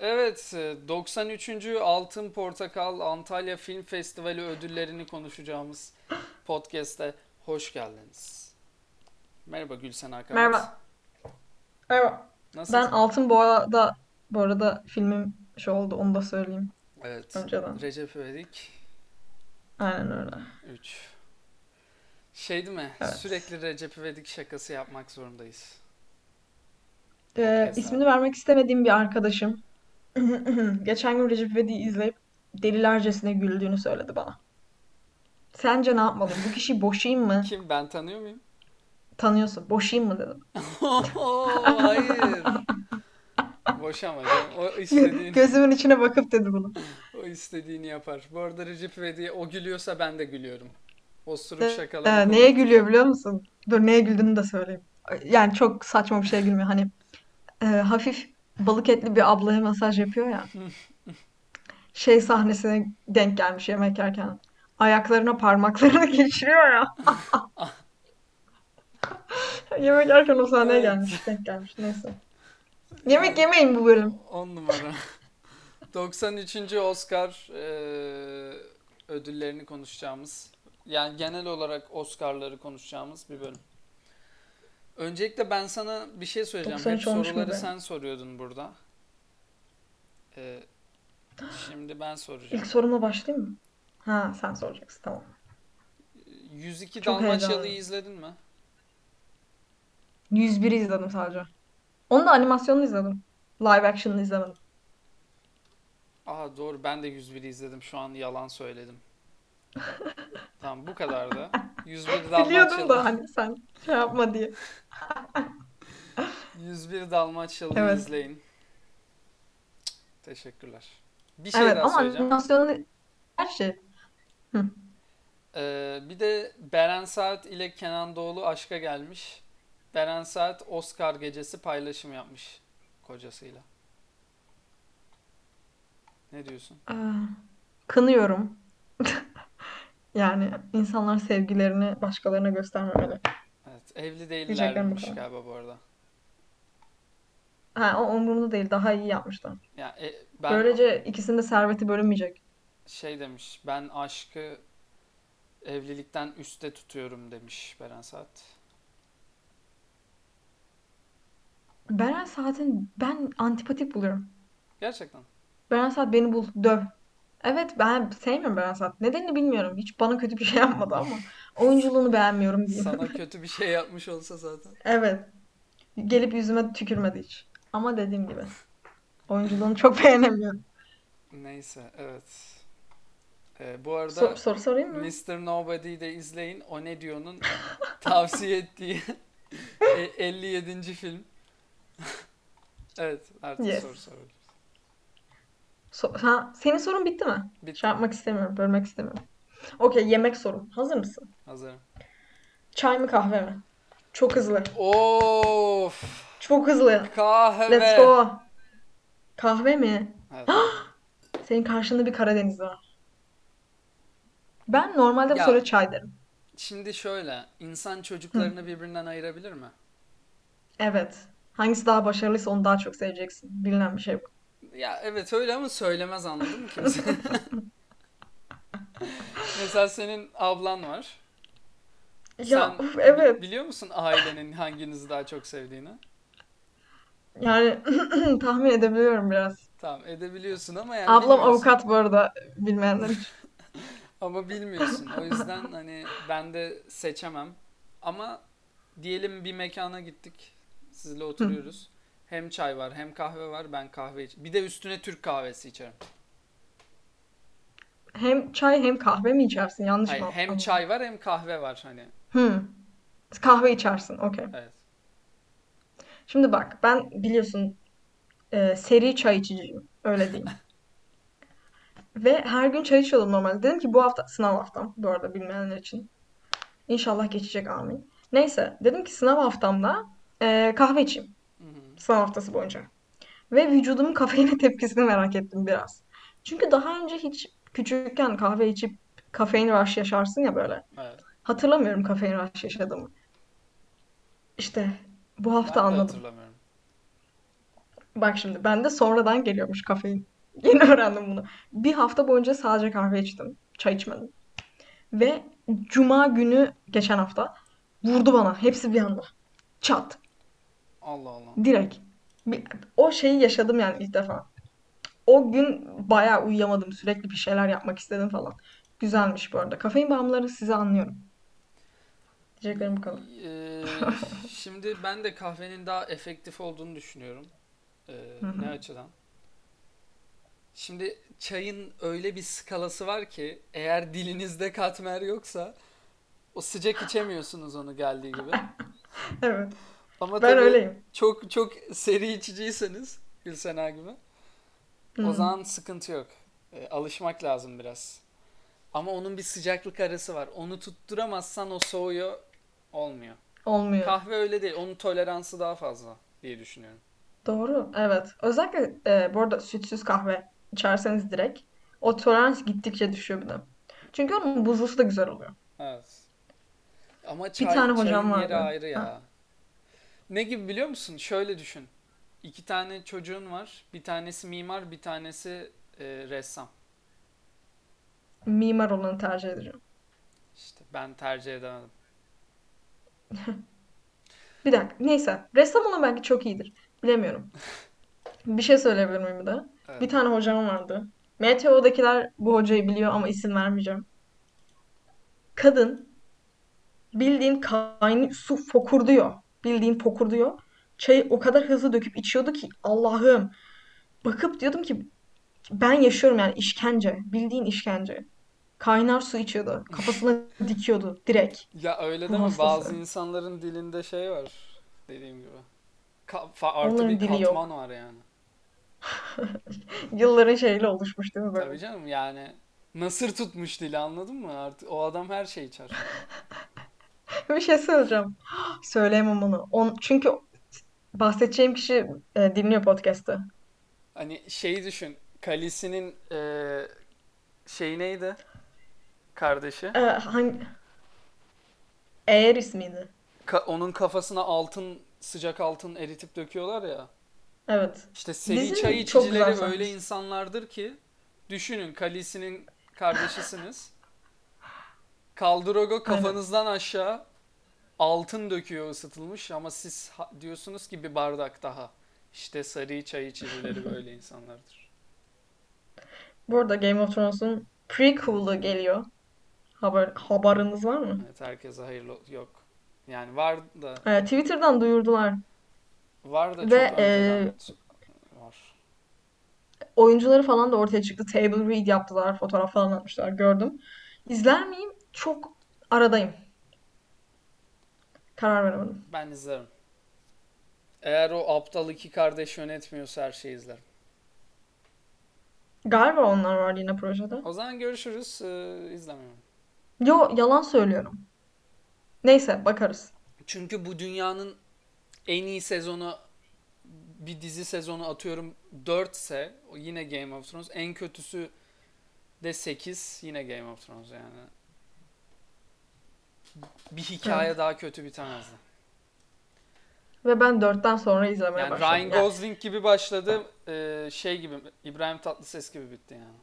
Evet, e, 93. Altın Portakal Antalya Film Festivali ödüllerini konuşacağımız podcast'e hoş geldiniz. Merhaba Gülsen Akarat. Merhaba. Merhaba. Ben Nasılsın? Altın Boğa'da bu arada filmim şey oldu onu da söyleyeyim Evet, önceden. Recep İvedik Aynen öyle. 3. Şey değil mi? Evet. Sürekli Recep İvedik şakası yapmak zorundayız. Ee, ismini vermek istemediğim bir arkadaşım geçen gün Recep İvedik'i izleyip delilercesine güldüğünü söyledi bana. Sence ne yapmalıyım? Bu kişiyi boşayayım mı? Kim? Ben tanıyor muyum? Tanıyorsun. Boşayayım mı dedim. Hayır. Boşama canım. O istediğini, Gözümün içine bakıp dedi bunu. o istediğini yapar. Bu arada Recep İvedik'e o gülüyorsa ben de gülüyorum. Osuruk Ee, şakaları neye komiktir. gülüyor biliyor musun? Dur neye güldüğünü de söyleyeyim. Yani çok saçma bir şey gülmüyor. Hani e, hafif balık etli bir ablaya masaj yapıyor ya. Şey sahnesine denk gelmiş yemek yerken. Ayaklarına parmaklarını geçiriyor ya. Yemek yerken o sahneye gelmiş. Denk gelmiş. Neyse. Yemek yemeyin bu bölüm. 10 numara. 93. Oscar eee, ödüllerini konuşacağımız, yani genel olarak Oscar'ları konuşacağımız bir bölüm. Öncelikle ben sana bir şey söyleyeceğim. Hep 93 olmuş soruları sen soruyordun burada. Eee, şimdi ben İlk soracağım. sorumla başlayayım mı? Ha sen soracaksın. Tamam. 102 Çok Dalmaçyalı'yı izledin mi? 101'i izledim sadece. Onu da animasyonunu izledim. Live action'ını izlemedim. Aa doğru ben de 101'i izledim. Şu an yalan söyledim. Tamam bu kadar da. 101 Biliyordum Dalmaçyalı. da hani sen şey yapma diye. 101 Dalmaçyalı'yı Evet. izleyin. Teşekkürler. Bir şey Evet daha ama söyleyeceğim. animasyonunu her şey. Hı. Ee, bir de Beren Saat ile Kenan Doğulu aşka gelmiş. Beren Saat Oscar gecesi paylaşım yapmış kocasıyla. Ne diyorsun? Aa, kınıyorum. Yani insanlar sevgilerini başkalarına göstermemeli. Evet, evli Diyeceklerim bu değillermiş kadar. galiba bu arada. Ha, o umurumda değil. Daha iyi yapmışlar. Ya e, ben Böylece ikisinin de serveti bölünmeyecek. şey demiş. Ben aşkı evlilikten üstte tutuyorum demiş Beren Saat. Beren Saat'in ben antipatik buluyorum. Gerçekten. Beren Saat beni bul, döv. Evet ben sevmiyorum Beren Saat. Nedenini bilmiyorum. Hiç bana kötü bir şey yapmadı ama oyunculuğunu beğenmiyorum diyeyim. Sana kötü bir şey yapmış olsa zaten. Evet. Gelip yüzüme tükürmedi hiç. Ama dediğim gibi oyunculuğunu çok beğenemiyorum. Neyse, evet. Ee, bu arada Sor, soru sorayım mı? Mr. Nobody'yi de izleyin. O ne diyor'nun tavsiye ettiği e- 57. film. Evet, artık Yes. soru sor. So ha, senin sorun bitti mi? Bitti. Şey yapmak istemiyorum, bölmek istemiyorum. Okey, yemek sorum. Hazır mısın? Hazırım. Çay mı kahve mi? Çok hızlı. Of! Çok hızlı. Let's Kahve. go. Kahve mi? Evet. Senin karşında bir Karadeniz var. Ben normalde bu Ya soruya çay derim. şimdi şöyle, insan çocuklarını birbirinden ayırabilir mi? Evet. Hangisi daha başarılıysa onu daha çok seveceksin. Bilinen bir şey bu. Ya evet öyle ama söylemez anladın mı kimse? Mesela senin ablan var. Ya Sen uf, bi- evet. biliyor musun ailenin hanginizi daha çok sevdiğini? Yani tahmin edebiliyorum biraz. Tamam edebiliyorsun ama yani Ablam bilmiyorsun. avukat bu arada bilmeyenler için. Ama bilmiyorsun. O yüzden hani ben de seçemem. Ama diyelim bir mekana gittik. Sizle Hı. oturuyoruz. Hem çay var hem kahve var. Ben kahve iç. Bir de üstüne Türk kahvesi içerim. Hem çay hem kahve mi içersin? Yanlış Hayır, mı hem anladım? çay var hem kahve var hani. Hı. Kahve içersin. Okey. Evet. Şimdi bak ben biliyorsun e, seri çay içiciyim. Öyle diyeyim. Ve her gün çay içiyordum normalde. Dedim ki bu hafta sınav haftam bu arada bilmeyenler için. İnşallah geçecek amin. Neyse dedim ki sınav haftamda e, kahve içeyim. Sınav haftası boyunca. Ve vücudumun kafeine tepkisini merak ettim biraz. Çünkü daha önce hiç küçükken kahve içip kafein rush yaşarsın ya böyle. Evet. Hatırlamıyorum kafein rush yaşadığımı. İşte bu hafta Ben anladım. hatırlamıyorum. Bak şimdi ben de sonradan geliyormuş kafein. Yeni öğrendim bunu. Bir hafta boyunca sadece kahve içtim. Çay içmedim. Ve cuma günü geçen hafta vurdu bana. Hepsi bir anda. Çat. Allah Allah. Direkt. Bir- o şeyi yaşadım yani ilk defa. O gün bayağı uyuyamadım. Sürekli bir şeyler yapmak istedim falan. Güzelmiş bu arada. Kafein bağımlıları sizi anlıyorum. Diyeceklerim bu kadar. Ee, şimdi ben de kahvenin daha efektif olduğunu düşünüyorum. Ee, Hı hı. ne açıdan? Şimdi çayın öyle bir skalası var ki eğer dilinizde katmer yoksa o sıcak içemiyorsunuz onu geldiği gibi. Evet. Ama Ben tabii öyleyim. çok çok seri içiciyseniz Gülsena gibi o Hı. zaman sıkıntı yok. Ee, alışmak lazım biraz. Ama onun bir sıcaklık arası var. Onu tutturamazsan o soğuyor, olmuyor. Olmuyor. Kahve öyle değil. Onun toleransı daha fazla diye düşünüyorum. Doğru. Evet. Özellikle e, bu arada sütsüz kahve içerseniz direkt o tolerans gittikçe düşüyor bir de. Çünkü onun buzlusu da güzel oluyor. Evet. Ama Bir çay, tane hocam çayın yeri vardı. ayrı Ha. Ne gibi biliyor musun? Şöyle düşün. İki tane çocuğun var. Bir tanesi mimar, bir tanesi e, ressam. Mimar olanı tercih edeceğim. İşte ben tercih edemedim. Bir dakika. Neyse. Ressam olan belki çok iyidir. Bilemiyorum. Bir şey söyleyebilir miyim bir de? Evet. Bir tane hocam vardı. Meteo'dakiler bu hocayı biliyor ama isim vermeyeceğim. Kadın bildiğin kaynı su fokurduyor. Bildiğin fokurduyor. Çayı o kadar hızlı döküp içiyordu ki Allah'ım. Bakıp diyordum ki ben yaşıyorum yani işkence. Bildiğin işkence. Kaynar su içiyordu. Kafasına dikiyordu direkt. Ya öyle deme. hastası. Bazı insanların dilinde şey var. Dediğim gibi. Ka- artı Onların bir dili yok. katman var yani. Yılların şeyle oluşmuş değil mi böyle? Tabii canım yani. Nasır tutmuş dili anladın mı? Artık o adam her şeyi içer. Bir şey söyleyeceğim. Söyleyemem onu. On, çünkü bahsedeceğim kişi e, dinliyor podcast'ı. Hani şeyi düşün. Kalisi'nin e, şey neydi? Kardeşi. E, hangi... Eğer ismiydi. Ka- onun kafasına altın, sıcak altın eritip döküyorlar ya. Evet. İşte seri Dizinin çay içicileri öyle insanlardır ki düşünün Kalisi'nin kardeşisiniz. Kaldrogo kafanızdan aşağı altın döküyor ısıtılmış ama siz diyorsunuz ki bir bardak daha. İşte sarı çay içicileri böyle insanlardır. Bu arada Game of Thrones'un prequel'ı geliyor. Haber, haberiniz var mı? Evet herkese hayırlı yok. Yani var da E, Twitter'dan duyurdular. var da çok Ve önceden e, var. oyuncuları falan da ortaya çıktı. Table read yaptılar. Fotoğraf falan atmışlar. Gördüm. İzler miyim? Çok aradayım. Karar veremedim. Ben izlerim. Eğer o aptal iki kardeş yönetmiyorsa her şeyi izlerim. Galiba onlar var yine projede. O zaman görüşürüz. Ee, izlemiyorum. Yo yalan söylüyorum. Neyse bakarız. Çünkü bu dünyanın en iyi sezonu bir dizi sezonu atıyorum 4 ise yine Game of Thrones. En kötüsü de 8 yine Game of Thrones yani. Bir hikaye daha kötü bitemezdi. Ve ben dörtten sonra izlemeye Yani başladım. Ryan Yani Gosling gibi başladı, e, şey gibi İbrahim Tatlıses gibi bitti yani.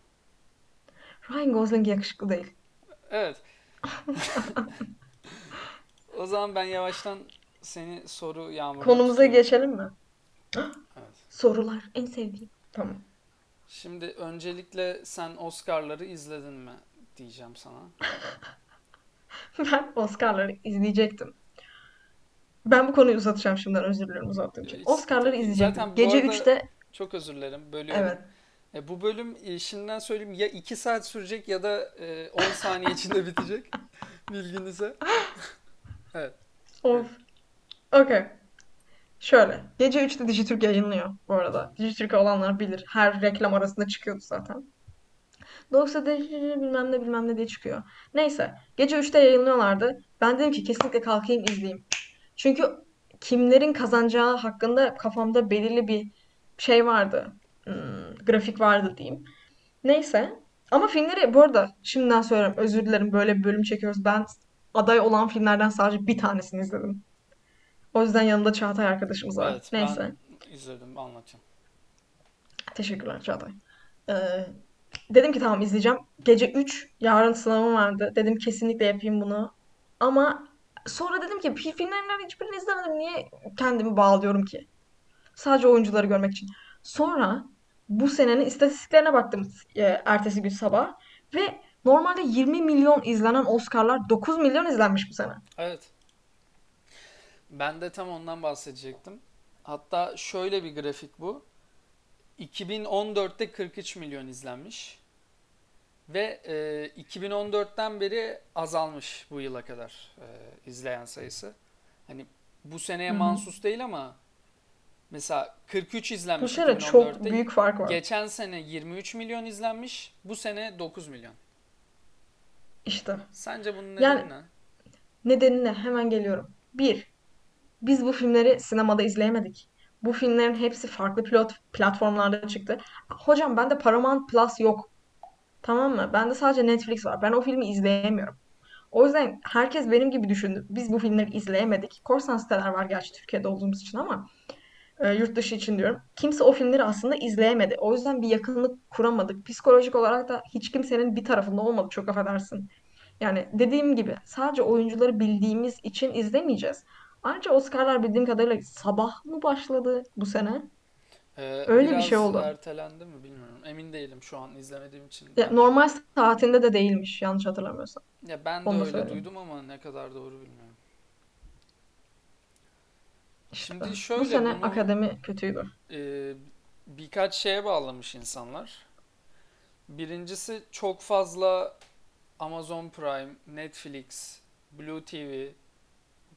Ryan Gosling yakışıklı değil. Evet. O zaman ben yavaştan seni soru yağmuruna Konumuza tutuyorum. geçelim mi? Evet. Sorular en sevdiğim. Tamam. Şimdi öncelikle sen Oscar'ları izledin mi diyeceğim sana. Ben Oscar'ları izleyecektim. Ben bu konuyu uzatacağım şimdiden özür dilerim uzattığım için. Hiç Oscar'ları izleyecektim. Zaten Gece arada 3'te çok özür dilerim bölüyorum. evet. E, bu bölüm e, şimdiden söyleyeyim ya 2 saat sürecek ya da e, 10 saniye içinde bitecek. Bilginize. Evet. Of. Okey. Şöyle. Gece 3'te Dijitürk yayınlıyor bu arada. Dijitürk'e olanlar bilir. Her reklam arasında çıkıyordu zaten. Dolayısıyla Dijitürk bilmem ne bilmem ne diye çıkıyor. Neyse. Gece 3'te yayınlıyorlardı. Ben dedim ki kesinlikle kalkayım izleyeyim. Çünkü kimlerin kazanacağı hakkında kafamda belirli bir şey vardı. Hmm, grafik vardı diyeyim. Neyse. Ama filmleri bu arada şimdiden söylüyorum özür dilerim böyle bir bölüm çekiyoruz. Ben aday olan filmlerden sadece bir tanesini izledim. O yüzden yanında Çağatay arkadaşımız var. Evet Neyse. ben izledim anlatacağım. Teşekkürler Çağatay. Ee, dedim ki tamam izleyeceğim. Gece 3 yarın sınavım vardı. Dedim kesinlikle yapayım bunu. Ama sonra dedim ki "Fi- filmlerin hiçbirini izlemedim. Niye kendimi bağlıyorum ki? Sadece oyuncuları görmek için. Sonra bu senenin istatistiklerine baktım e, ertesi gün sabah. Ve normalde 20 milyon izlenen Oscar'lar 9 milyon izlenmiş bu sene. Evet. Ben de tam ondan bahsedecektim. Hatta şöyle bir grafik bu. 2014'te 43 milyon izlenmiş. Ve e, 2014'ten beri azalmış bu yıla kadar e, izleyen sayısı. Hani bu seneye Hı hı. mahsus değil ama mesela 43 Bu izlenmiş sene çok 2014'te. büyük fark var. Geçen sene 23 milyon izlenmiş. Bu sene 9 milyon. İşte. Sence bunun Yani nedeni ne? nedenine hemen geliyorum. Bir, biz bu filmleri sinemada izleyemedik. Bu filmlerin hepsi farklı pilot platformlarda çıktı. Hocam bende Paramount Plus yok. Tamam mı? Bende sadece Netflix var. Ben o filmi izleyemiyorum. O yüzden herkes benim gibi düşündü. Biz bu filmleri izleyemedik. Korsan siteler var gerçi Türkiye'de olduğumuz için ama e, yurt dışı için diyorum. Kimse o filmleri aslında izleyemedi. O yüzden bir yakınlık kuramadık. Psikolojik olarak da hiç kimsenin bir tarafında olmadı. Çok affedersin. Yani dediğim gibi sadece oyuncuları bildiğimiz için izlemeyeceğiz. Ayrıca Oscar'lar bildiğim kadarıyla sabah mı başladı bu sene? Ee, Öyle bir şey oldu. ertelendi mi bilmiyorum. Emin değilim şu an izlemediğim için Ya, normal saatinde de değilmiş yanlış hatırlamıyorsam. Ya ben de Onu öyle söyleyeyim. duydum ama ne kadar doğru bilmiyorum. İşte Şimdi bu şöyle sene bunu akademi kötüydü. e, birkaç şeye bağlamış insanlar. Birincisi çok fazla Amazon Prime, Netflix, Blue TV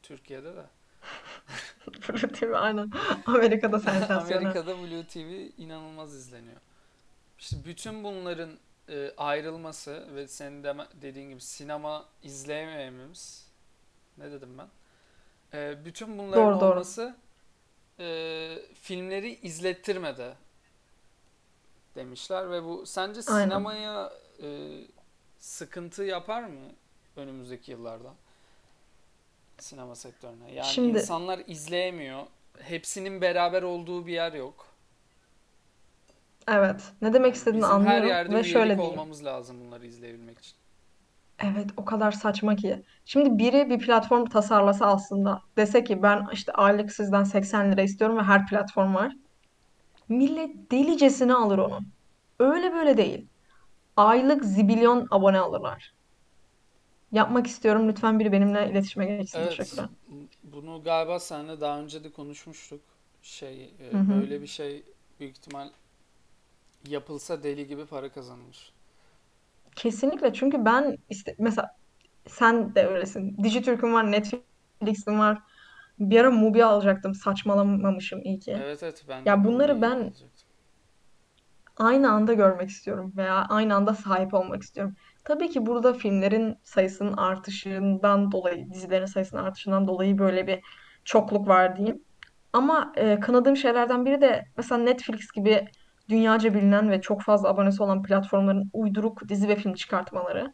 Türkiye'de de. Blue TV aynen. Amerika'da sensasyonel. Amerika'da Blue TV inanılmaz izleniyor. İşte bütün bunların e, ayrılması ve senin de dediğin gibi sinema izleyemememiz ne dedim ben? E, bütün bunların Doğru doğru. olması e, filmleri izlettirmedi demişler ve bu sence Aynen. sinemaya e, sıkıntı yapar mı önümüzdeki yıllarda sinema sektörüne? Yani Şimdi insanlar izleyemiyor. Hepsinin beraber olduğu bir yer yok. evet ne demek istediğini bizim her anlıyorum yerde ve şöyle diyeyim. olmamız lazım bunları izleyebilmek için. Evet o kadar saçma ki. Şimdi biri bir platform tasarlasa aslında dese ki ben işte aylık sizden 80 lira istiyorum ve her platform var. Millet delicesine alır onu. Öyle böyle değil. Aylık zibilyon abone alırlar. Yapmak istiyorum. Lütfen biri benimle iletişime geçsin. Evet, Teşekkürler. bunu galiba seninle daha önce de konuşmuştuk. Şey, Hı e, hı. böyle bir şey büyük ihtimal yapılsa deli gibi para kazanılır. Kesinlikle çünkü ben işte mesela sen de öylesin. Dijitürk'üm var, Netflix'im var. Bir ara Mubi alacaktım. Saçmalamamışım iyi ki. Evet evet ben Ya bunları Mubi'yi ben alacaktım. aynı anda görmek istiyorum veya aynı anda sahip olmak istiyorum. Tabii ki burada filmlerin sayısının artışından dolayı, dizilerin sayısının artışından dolayı böyle bir çokluk var diyeyim. Ama e, kınadığım şeylerden biri de mesela Netflix gibi dünyaca bilinen ve çok fazla abonesi olan platformların uyduruk dizi ve film çıkartmaları.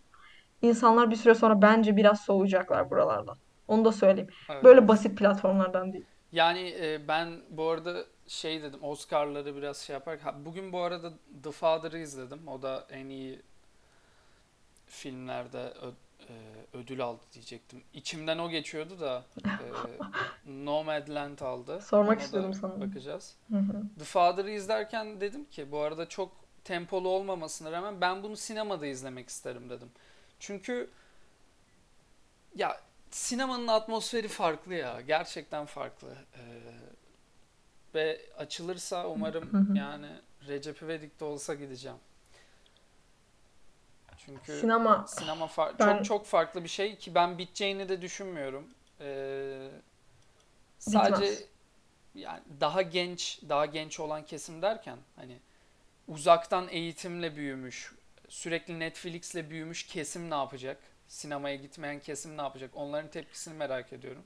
İnsanlar bir süre sonra bence biraz soğuyacaklar buralardan. Onu da söyleyeyim. Evet Böyle basit platformlardan değil. Yani e, ben bu arada şey dedim Oscar'ları biraz şey yapar. Ha, bugün bu arada The Father'ı izledim. O da en iyi filmlerde ö- e, ödül aldı diyecektim. İçimden o geçiyordu da e, Nomadland aldı. Sormak Ona da sana. bakacağız. Hı hı. The Father'ı izlerken dedim ki bu arada çok tempolu olmamasına rağmen ben bunu sinemada izlemek isterim dedim. Çünkü ya sinemanın atmosferi farklı ya. Gerçekten farklı. Ee, ve açılırsa umarım yani Recep İvedik'te olsa gideceğim. Çünkü Sinema sinema çok ben çok farklı bir şey ki ben biteceğini de düşünmüyorum. Ee, sadece bitmez. yani daha genç, daha genç olan kesim derken hani uzaktan eğitimle büyümüş, sürekli Netflix'le büyümüş kesim ne yapacak? Sinemaya gitmeyen kesim ne yapacak? Onların tepkisini merak ediyorum.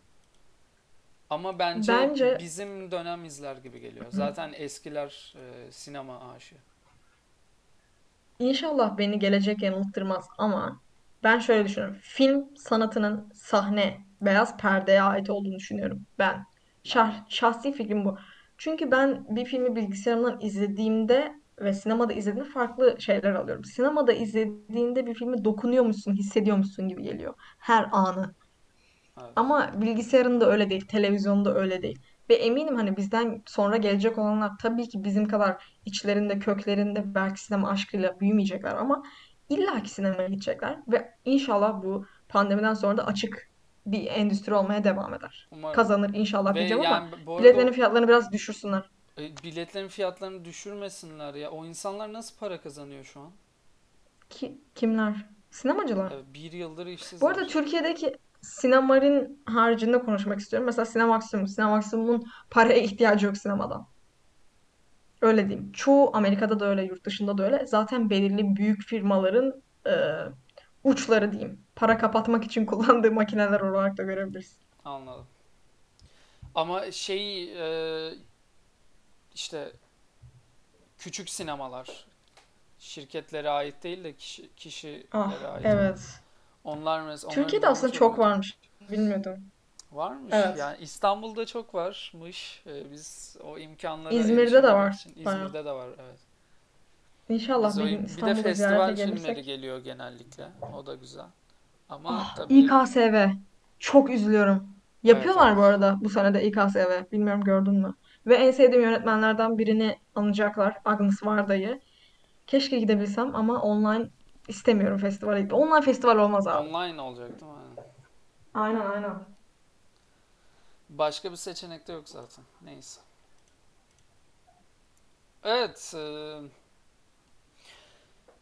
Ama bence Bence bizim dönem izler gibi geliyor. Zaten eskiler e, sinema aşığı. İnşallah beni gelecek yanılttırmaz ama ben şöyle düşünüyorum. Film sanatının sahne, beyaz perdeye ait olduğunu düşünüyorum ben. Şah, şahsi fikrim bu. Çünkü ben bir filmi bilgisayarımdan izlediğimde ve sinemada izlediğimde farklı şeyler alıyorum. Sinemada izlediğinde bir filmi dokunuyormuşsun, hissediyormuşsun gibi geliyor. Her anı. Evet. Ama bilgisayarında öyle değil, televizyonda öyle değil. Ve eminim hani bizden sonra gelecek olanlar tabii ki bizim kadar içlerinde, köklerinde belki sinema aşkıyla büyümeyecekler ama illaki sinemaya gidecekler. Ve inşallah bu pandemiden sonra da açık bir endüstri olmaya devam eder. Umarım. Kazanır inşallah Ve diyeceğim ama yani bu arada biletlerin o- fiyatlarını biraz düşürsünler. e, biletlerin fiyatlarını düşürmesinler ya. O insanlar nasıl para kazanıyor şu an? Ki, kimler? Sinemacılar. E, bir yıldır Bu işsizler. arada Türkiye'deki Sinemarin haricinde konuşmak istiyorum. Mesela Sinemaksimum. Sinemaksimum'un paraya ihtiyacı yok sinemadan. Öyle diyeyim. Çoğu Amerika'da da öyle, yurt dışında da öyle. Zaten belirli büyük firmaların e, uçları diyeyim. Para kapatmak için kullandığı makineler olarak da görebiliriz. Anladım. Ama şey e, işte küçük sinemalar şirketlere ait değil de kişi, kişilere Ah, ait. evet. Onlar mesela Türkiye'de aslında çok çok varmış. Bilmiyordum. Varmış. Evet. Yani İstanbul'da çok varmış. E, biz o imkanlara İzmir'de de var. için. Bayağı. İzmir'de de var evet. İnşallah Biz bir gün bir de festival filmleri gelirsek. geliyor genellikle. O da güzel. Ama Ah, tabii İKSV. Çok üzülüyorum. evet Yapıyorlar evet. bu arada bu sene de İKSV. Bilmiyorum gördün mü? Ve en sevdiğim yönetmenlerden birini anacaklar. Agnes Varda'yı. Keşke gidebilsem ama online istemiyorum festivale gitmeyi. Online festival olmaz abi. Online olacak değil mi? Aynen. Aynen aynen. Başka bir seçenek de yok zaten. Neyse. Evet. e,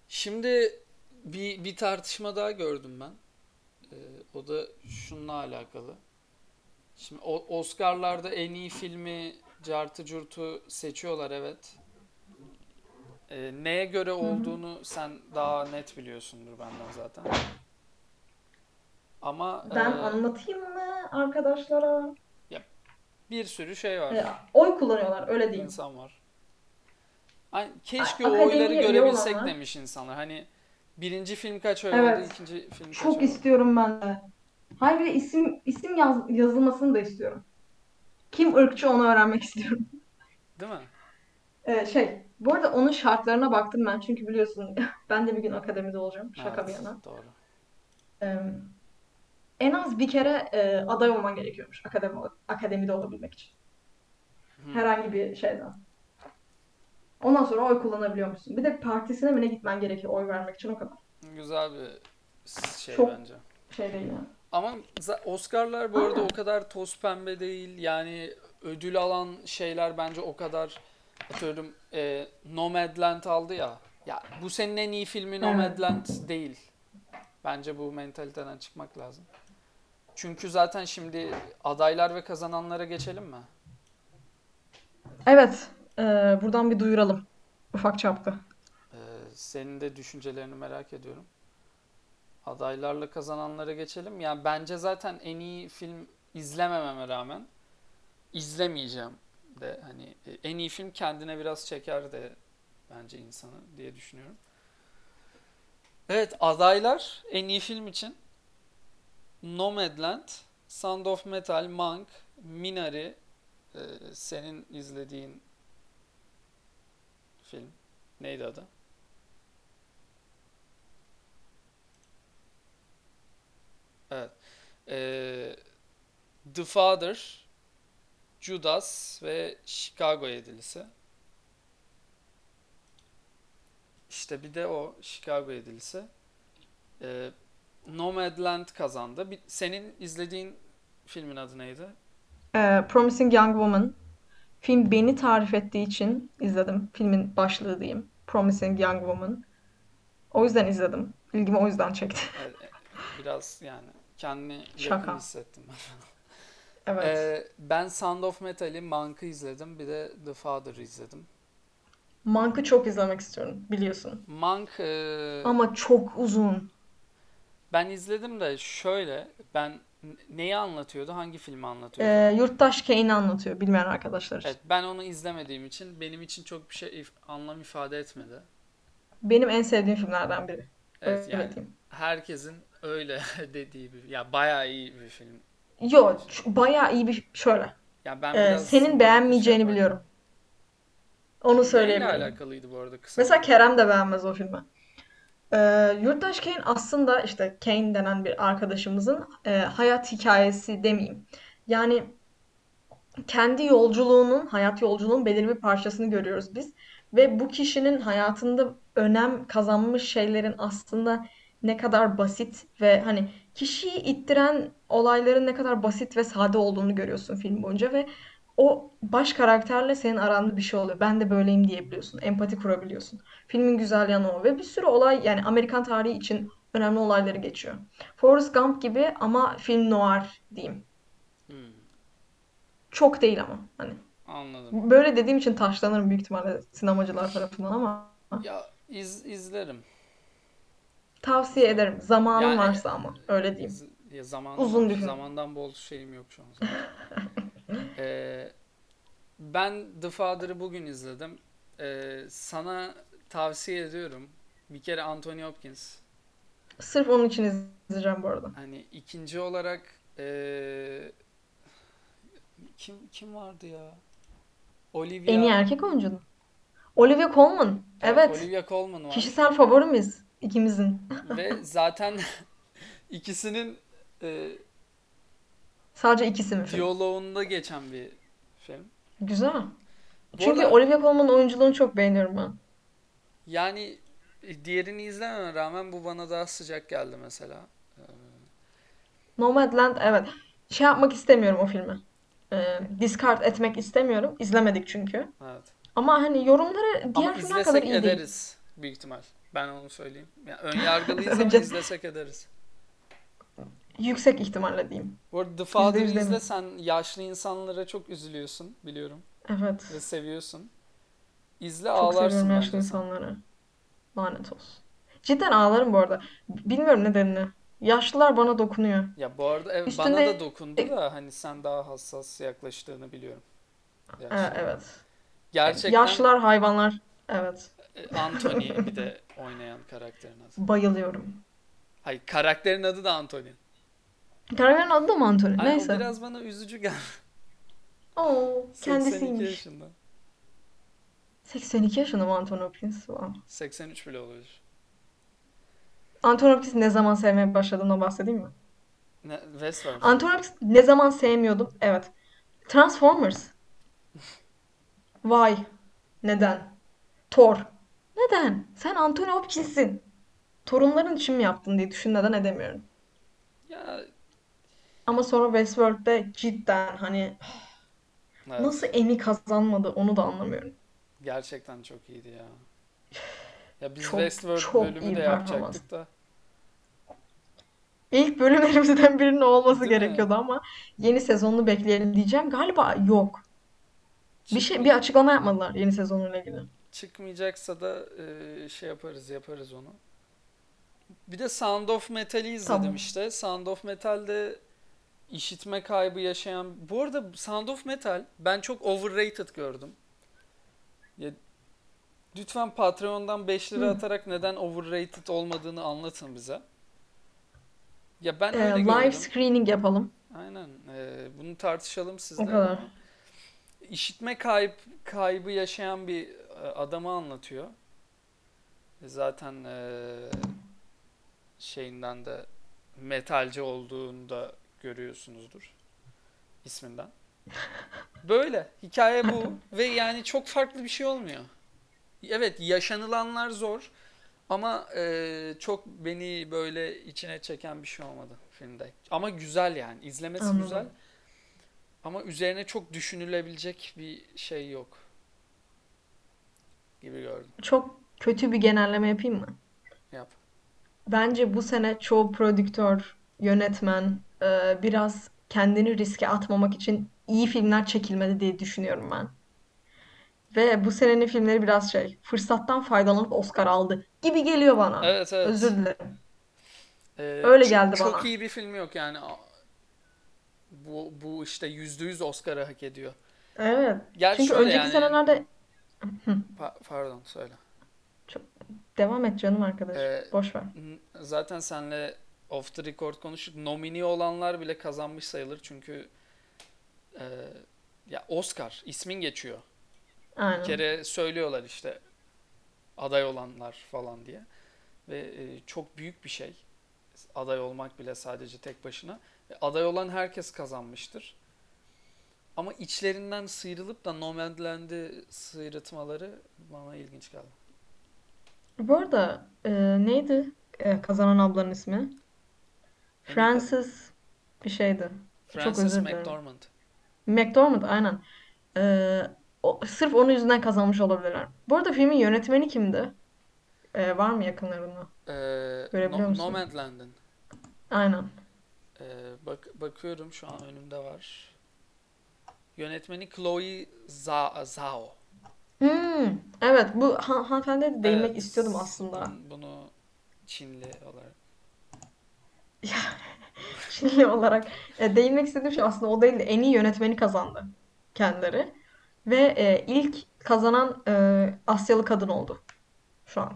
şimdi bir, bir tartışma daha gördüm ben. E, o da şununla alakalı. Şimdi Oscar'larda en iyi filmi Cartı Curt'u seçiyorlar evet. E, neye göre olduğunu sen daha net biliyorsundur benden zaten. Ama Ben e, anlatayım mı arkadaşlara? ya bir sürü şey E, var. oy kullanıyorlar öyle diyeyim. İnsan var. Hani A- keşke o oyları görebilsek olanlar. demiş insanlar. Hani birinci film kaç oy aldı, Evet. ikinci film kaç Çok oy istiyorum ben de. Hayır bir isim isim yaz, yazılmasını da istiyorum. Kim ırkçı onu öğrenmek istiyorum. Değil mi? Ee, şey, bu arada onun şartlarına baktım ben çünkü biliyorsun ben de bir gün akademide olacağım. Şaka bir Evet, yana. doğru. Ee, en az bir kere e, aday olman gerekiyormuş akademi akademide olabilmek için. Hmm. Herhangi bir şeyden. Ondan sonra oy kullanabiliyormuşsun. Bir de partisine mi ne gitmen gerekiyor oy vermek için o kadar. Güzel bir şey Çok bence. şey değil yani. Ama Oscar'lar bu arada o kadar toz pembe değil. Yani ödül alan şeyler bence o kadar atıyorum e, Nomadland aldı ya. Ya bu senin en iyi filmi. Nomadland değil. Bence bu mentaliteden çıkmak lazım. Çünkü zaten şimdi adaylar ve kazananlara geçelim mi? Evet, e, buradan bir duyuralım. Ufak çapta. Ee, senin de düşüncelerini merak ediyorum. Adaylarla kazananlara geçelim. Yani bence zaten en iyi film izlemememe rağmen izlemeyeceğim de hani e, en iyi film kendine biraz çeker de bence insanı diye düşünüyorum. Evet adaylar en iyi film için Nomadland, Sound of Metal, Mank, Minari, e, senin izlediğin film neydi adı? Evet. Ee, The Father, Judas ve Chicago Yedilisi. İşte bir de o Chicago Yedilisi. Ee, Nomadland kazandı. Bir- senin izlediğin filmin adı neydi? E, Promising Young Woman. Film beni tarif ettiği için izledim. Filmin başlığı diyeyim. Promising Young Woman. O yüzden izledim. İlgimi o yüzden çekti. Evet, e, biraz yani kendini yakın Şaka. hissettim. Evet. Ee, ben Sound of Metal'i, Monk'ı izledim. Bir de The Father'ı izledim. Monk'ı çok izlemek istiyorum biliyorsun. Monk e, Ama çok uzun. ben izledim de şöyle ben neyi anlatıyordu? Hangi filmi anlatıyordu? Ee, Yurttaş Kane'i anlatıyor bilmeyen arkadaşlar için. Evet ben onu izlemediğim için benim için çok bir şey if- anlam ifade etmedi. Benim en sevdiğim filmlerden biri. Evet Öyle yani diyeyim. herkesin öyle dediği bir ya bayağı iyi bir film. Yo, ç- bayağı iyi bir şöyle. Ya ben Ee, biraz senin şey beğenmeyeceğini yaparken biliyorum. Onu Neyle söyleyebilirim. alakalıydı bu arada kısa? Mesela Kerem de beğenmez o filmi. Ee, Yurttaş Kane aslında işte Kane denen bir arkadaşımızın e, hayat hikayesi demeyeyim. Yani kendi yolculuğunun, hayat yolculuğunun belirli bir parçasını görüyoruz biz. Ve bu kişinin hayatında önem kazanmış şeylerin aslında ne kadar basit ve hani kişiyi ittiren olayların ne kadar basit ve sade olduğunu görüyorsun film boyunca ve o baş karakterle senin aranda bir şey oluyor. Ben de böyleyim diyebiliyorsun. Empati kurabiliyorsun. Filmin güzel yanı o. Ve bir sürü olay yani Amerikan tarihi için önemli olayları geçiyor. Forrest Gump gibi ama film noir diyeyim. Hmm, Çok değil ama hani. anladım. Böyle dediğim için taşlanırım büyük ihtimalle sinemacılar tarafından ama Ya iz, izlerim. Tavsiye ederim. Zamanın Yani varsa ama öyle diyeyim. ya zamanım Uzun film. Zamandan bol şeyim yok şu an zaten. Ee, ben The Father'ı bugün izledim. Ee, sana tavsiye ediyorum. Bir kere Anthony Hopkins. Sırf onun için izleyeceğim bu arada. Hani ikinci olarak ee, kim kim vardı ya? Olivia. En iyi erkek oyuncu mu? Olivia Colman. Evet. Olivia Colman var. Kişisel favorimiz ikimizin. Ve zaten ikisinin e, Sadece ikisi mi film? diyaloğunda geçen bir film. Güzel. Bu Çünkü arada Olivia Colman'ın oyunculuğunu çok beğeniyorum ben. yani e, diğerini izlememe rağmen bu bana daha sıcak geldi mesela. Ee, Nomadland evet. Şey yapmak istemiyorum o filmi. Ee, discard etmek istemiyorum. İzlemedik çünkü. evet. Ama hani yorumları Ama diğer filmler kadar izlesek iyi değil. ederiz büyük ihtimal. Ben onu söyleyeyim. Yani ön yargılıyız ama izlesek ederiz. yüksek ihtimalle diyeyim. Bu arada The Father'ı yüz izle eminim. sen yaşlı insanlara çok üzülüyorsun biliyorum Evet. ve seviyorsun. İzle Çok ağlarsın seviyorum yaşlı sen. insanları. Lanet olsun. Cidden ağlarım bu arada. Bilmiyorum nedenini. Yaşlılar bana dokunuyor. Ya bu arada evet, bana Üstünde da dokundu da hani sen daha hassas yaklaştığını biliyorum Ee, yaşlılara. evet. Gerçekten Yaşlılar hayvanlar. Evet. e, Anthony bir de oynayan karakterin adı. Bayılıyorum. Hayır karakterin adı da Anthony. Karakterin adı da mı Anthony? Hani o Neyse. biraz bana üzücü geldi. Oo, 82 kendisiymiş. yaşında. 82 yaşında mı Anthony Hopkins? Wow. 83 bile olabilir. Anthony Hopkins ne zaman sevmeye başladığımdan bahsedeyim mi? Ne, Westworld. Anthony Hopkins ne zaman sevmiyordum? Evet. Transformers. Why? Neden? Thor. Neden? Sen Anthony Hopkins'sin. Torunların için mi yaptın diye düşünmeden edemiyorum. Ya Ama sonra Westworld'de cidden hani nasıl evet. Emmy kazanmadı onu da anlamıyorum. Gerçekten çok iyiydi ya. Ya biz Çok Westworld çok bölümü de performans. yapacaktık da. İlk bölümlerimizden birinin olması Değil mi? gerekiyordu ama yeni sezonunu bekleyelim diyeceğim. Galiba yok. Bir şey bir açıklama yapmadılar yeni sezonuyla ilgili. Çıkmayacaksa da e, şey yaparız yaparız onu. Bir de Sound of Metal'i izledim Tamam. işte. Sound of Metal'de işitme kaybı yaşayan... Bu arada Sound of Metal ben çok overrated gördüm. Ya, lütfen Patreon'dan 5 lira Hı. atarak neden overrated olmadığını anlatın bize. Ya ben Ee, öyle live gördüm. screening yapalım. Aynen. Ee, bunu tartışalım O sizle. kadar. İşitme kayıp kaybı yaşayan bir adamı anlatıyor. E, Zaten e, şeyinden de metalci olduğunu da görüyorsunuzdur isminden. Böyle. Hikaye bu ve yani çok farklı bir şey olmuyor. Evet yaşanılanlar zor ama e, çok beni böyle içine çeken bir şey olmadı filmde. Ama güzel yani. izlemesi Anladım. güzel. Ama üzerine çok düşünülebilecek bir şey yok gibi gördüm. Çok kötü bir genelleme yapayım mı? Yap. Bence bu sene çoğu prodüktör, yönetmen e, biraz kendini riske atmamak için iyi filmler çekilmedi diye düşünüyorum ben. Ve bu senenin filmleri biraz şey, fırsattan faydalanıp Oscar aldı gibi geliyor bana. Evet evet. Özür dilerim. Ee, Öyle çok- geldi çok bana. iyi bir film yok yani. Bu, bu işte yüzde yüz Oscar'ı hak ediyor. Evet. Gerçi Çünkü önceki yani. senelerde Pa- pardon söyle. devam et canım arkadaş. Ee, Boş ver. N- Zaten senle off the record konuştuk. Nomini olanlar bile kazanmış sayılır çünkü e, ya Oscar ismin geçiyor. Bir Aynen. kere söylüyorlar işte aday olanlar falan diye. Ve e, çok büyük bir şey. Aday olmak bile sadece tek başına. E, aday olan herkes kazanmıştır. Ama içlerinden sıyrılıp da Nomadland'i sıyrıtmaları bana ilginç geldi. Bu arada e, neydi e, kazanan ablanın ismi? Frances bir şeydi. Çok Frances özür dilerim. McDormand. McDormand aynen. E, o, sırf onun yüzünden kazanmış olabilirler. Bu arada filmin yönetmeni kimdi? E, var mı yakınlarında? Ee, Görebiliyor No- musun? Nomadland'ın. Aynen. Ee, bak bakıyorum şu an önümde var. Yönetmeni Chloe Za- Zhao. Hmm, evet bu han hanımefendiye de değinmek Evet, istiyordum aslında. bunu Çinli olarak. Çinli olarak e, değinmek istediğim şey aslında o değil de en iyi yönetmeni kazandı kendileri. Ve e, ilk kazanan e, Asyalı kadın oldu şu an.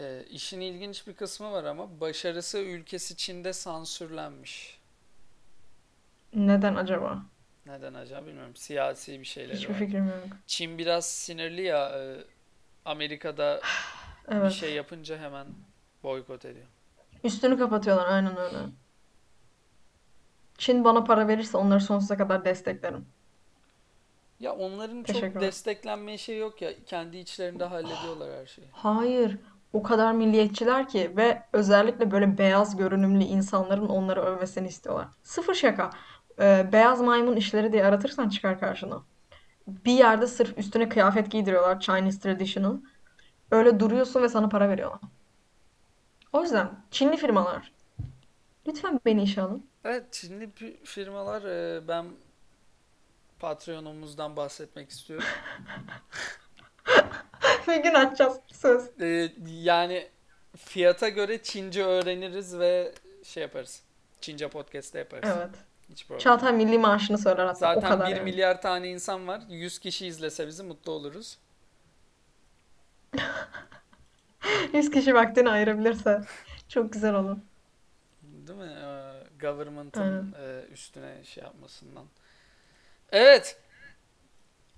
Ee, işin ilginç bir kısmı var ama başarısı ülkesi Çin'de sansürlenmiş. Neden acaba? Neden acaba bilmiyorum. Siyasi bir şeyleri Hiçbir var. fikrim yok. Çin biraz sinirli ya. e, Amerika'da bir Evet. şey yapınca hemen boykot ediyor. Üstünü kapatıyorlar aynen öyle. Çin bana para verirse onları sonsuza kadar desteklerim. Ya onların çok Teşekkürler. desteklenmeye şey yok ya. Kendi içlerinde hallediyorlar her şeyi. Hayır, o kadar milliyetçiler ki ve özellikle böyle beyaz görünümlü insanların onları övmesini istiyorlar. Sıfır şaka. Ee, beyaz maymun işleri diye aratırsan çıkar karşına. Bir yerde sırf üstüne kıyafet giydiriyorlar, Chinese traditional. Öyle duruyorsun ve sana para veriyorlar. O yüzden Çinli firmalar, lütfen beni işe alın. Evet, Çinli firmalar e, ben Patreon'umuzdan bahsetmek istiyorum. Bir gün açacağız söz. E, yani fiyata göre Çince öğreniriz ve şey yaparız. Çince podcast'te yaparız. Evet. Hiç problem. Çağatay milli maaşını söyler hatta o Zaten kadar 1 yani. milyar tane insan var. 100 kişi izlese bizi mutlu oluruz. 100 kişi vaktini ayırabilirse çok güzel olur. Değil mi? Ee, government'ın Aynen. e, üstüne şey yapmasından. Evet.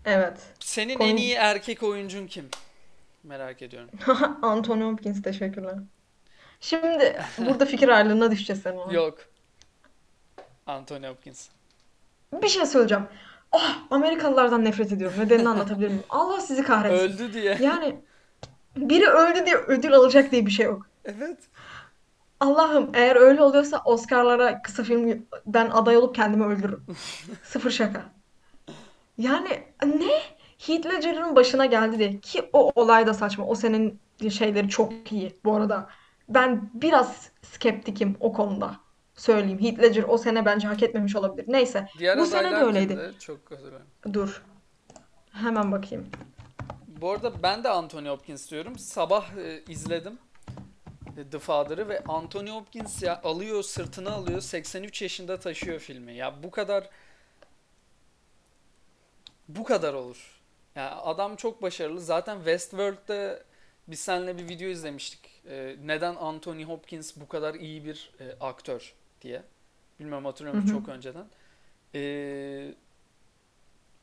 Evet. Senin en Konu- iyi erkek oyuncun kim? Merak ediyorum. Anthony Hopkins teşekkürler. Şimdi burada fikir ayrılığına düşeceğiz seninle. Yok. Anthony Hopkins. Bir şey söyleyeceğim. Ah Amerikalılardan nefret ediyorum. Nedenini anlatabilir miyim? Allah sizi kahretsin. Öldü diye. Yani biri öldü diye ödül alacak diye bir şey yok. Evet. Allah'ım eğer öyle oluyorsa Oscar'lara kısa filmden aday olup kendimi öldürürüm. Sıfır şaka. Yani ne? Heath Ledger'ın başına geldi diye. Ki o olay da saçma. O senin şeyleri çok iyi bu arada. Ben biraz skeptikim o konuda. Söyleyeyim. Heath Ledger o sene bence hak etmemiş olabilir. Neyse. Diğer Bu sene de öyleydi. Çok özür dilerim. Dur. Hemen bakayım. Bu arada ben de Anthony Hopkins diyorum. Sabah e, izledim e, The Father'ı ve Anthony Hopkins ya alıyor sırtına alıyor 83 yaşında taşıyor filmi. Ya bu kadar bu kadar olur. Ya adam çok başarılı. Zaten Westworld'de biz seninle bir video izlemiştik. E, neden Anthony Hopkins bu kadar iyi bir e, aktör diye. Bilmiyorum hatırlıyor musun Hı hı. çok önceden. E,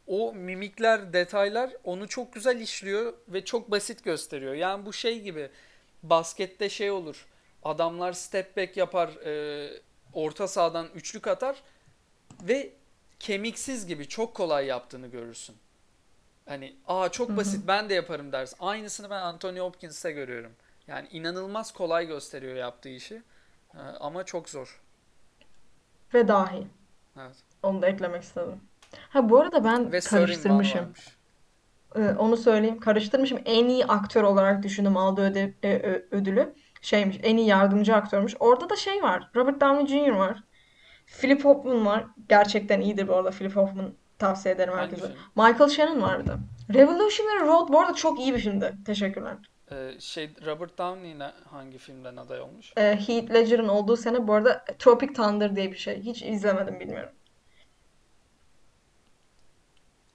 o mimikler, detaylar onu çok güzel işliyor ve çok basit gösteriyor. Yani bu şey gibi baskette şey olur. Adamlar step back yapar, e, orta sahadan üçlük atar ve kemiksiz gibi çok kolay yaptığını görürsün. Hani aa çok Hı hı. basit ben de yaparım dersin. Aynısını ben Anthony Hopkins'te görüyorum. Yani inanılmaz kolay gösteriyor yaptığı işi. E, ama çok zor. Ve dahi. Evet. Onu da eklemek istedim. Ha bu arada ben Ve karıştırmışım. Ee, onu söyleyeyim. Karıştırmışım. En iyi aktör olarak düşündüm aldığı öde- e, ö- ödülü. Şeymiş, en iyi yardımcı aktörmüş. Orada da şey var. Robert Downey Jr. var. Philip Hoffman var. Gerçekten iyidir bu arada. Philip Hoffman tavsiye ederim herkese. Michael Shannon var bir de. Revolutionary Road bu arada çok iyi bir filmdi. Teşekkürler. Ee, şey Robert Downey ne- hangi filmden aday olmuş? Ee, Heath Ledger'ın olduğu sene bu arada Tropic Thunder diye bir şey. Hiç izlemedim bilmiyorum.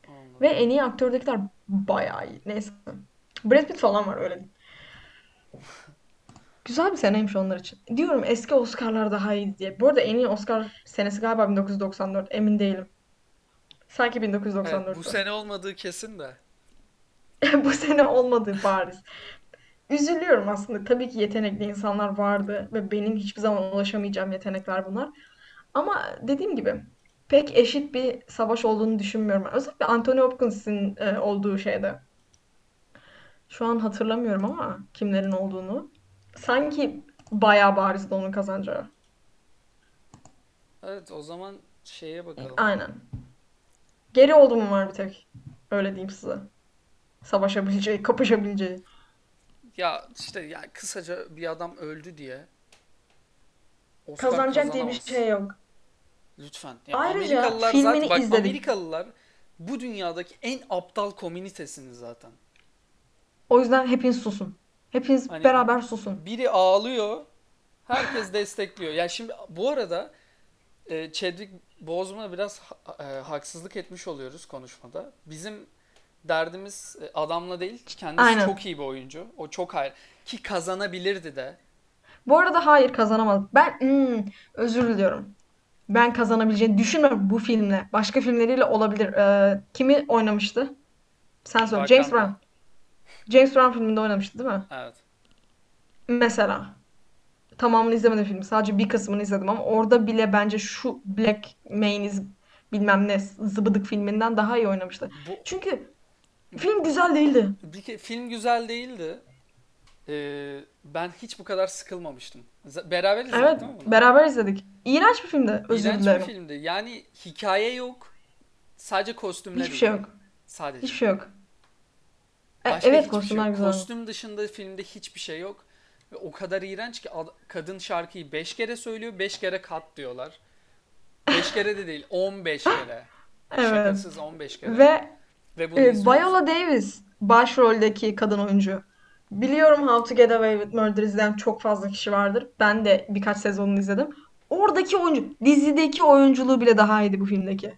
Anladım. Ve en iyi aktördekiler bayağı iyi. Neyse. Brad Pitt falan var öyle değil. Güzel bir seneymiş onlar için. Diyorum eski Oscar'lar daha iyiydi diye. Bu arada en iyi Oscar senesi galiba 1994. Emin değilim. Sanki Evet, bu 1994'tü. sene olmadığı kesin de. bu sene olmadı bariz. Üzülüyorum aslında. Tabii ki yetenekli insanlar vardı ve benim hiçbir zaman ulaşamayacağım yetenekler bunlar. Ama dediğim gibi pek eşit bir savaş olduğunu düşünmüyorum. Özellikle Anthony Hopkins'in e, olduğu şeyde. Şu an hatırlamıyorum ama kimlerin olduğunu. Sanki bayağı barizdi onun kazanacağı. Evet o zaman şeye bakalım. Aynen. Geri oldu mu var bir tek. Öyle diyeyim size. Savaşabileceği, kapışabileceği. Ya işte ya kısaca bir adam öldü diye Oscar Kazanacak diye bir kazanamaz. şey yok. Lütfen. Ya Ayrıca Amerikalılar filmini zaten bak izledik. Amerikalılar bu dünyadaki en aptal komünitesiniz zaten. O yüzden hepiniz susun. Hepiniz Hani beraber susun. biri ağlıyor, herkes destekliyor. Yani şimdi bu arada e, Chadwick Boseman'a biraz ha- e, haksızlık etmiş oluyoruz konuşmada. Bizim derdimiz e, adamla değil, kendisi Aynen. çok iyi bir oyuncu. O çok hayır. Ki kazanabilirdi de. Bu arada hayır kazanamadı. Ben hmm, özür diliyorum. Ben kazanabileceğini düşünmüyorum bu filmle. Başka filmleriyle olabilir. Ee, kimi oynamıştı? Sen söyle. James. Brown. James Brown filminde oynamıştı değil mi? Evet. Mesela. Tamamını izlemedim filmi. Sadece bir kısmını izledim ama orada bile bence şu Black Mayonnaise bilmem ne zıbıdık filminden daha iyi oynamıştı. Bu Çünkü film güzel değildi. bir ke- film güzel değildi. Ee, ben hiç bu kadar sıkılmamıştım. Z- Beraber izledik Evet, değil mi bunu? beraber izledik. İğrenç bir filmdi. Özür İğrenç bir dilerim. filmdi. Yani hikaye yok. Sadece kostümler Hiçbir şey yok. Sadece. Hiçbir şey yok. E, Başka evet hiçbir şey kostümler yok. güzel. Kostüm dışında filmde hiçbir şey yok. Ve o kadar iğrenç ki ad- kadın şarkıyı 5 kere söylüyor, 5 kere kat diyorlar. 5 kere de değil, 15 kere. Evet. Şakasız 15 kere. Ve Ve bunu e, izliyoruz. Viola Davis başroldeki kadın oyuncu. Biliyorum How to Get Away with Murder izleyen çok fazla kişi vardır. Ben de birkaç sezonunu izledim. Oradaki oyuncu, dizideki oyunculuğu bile daha iyiydi bu filmdeki.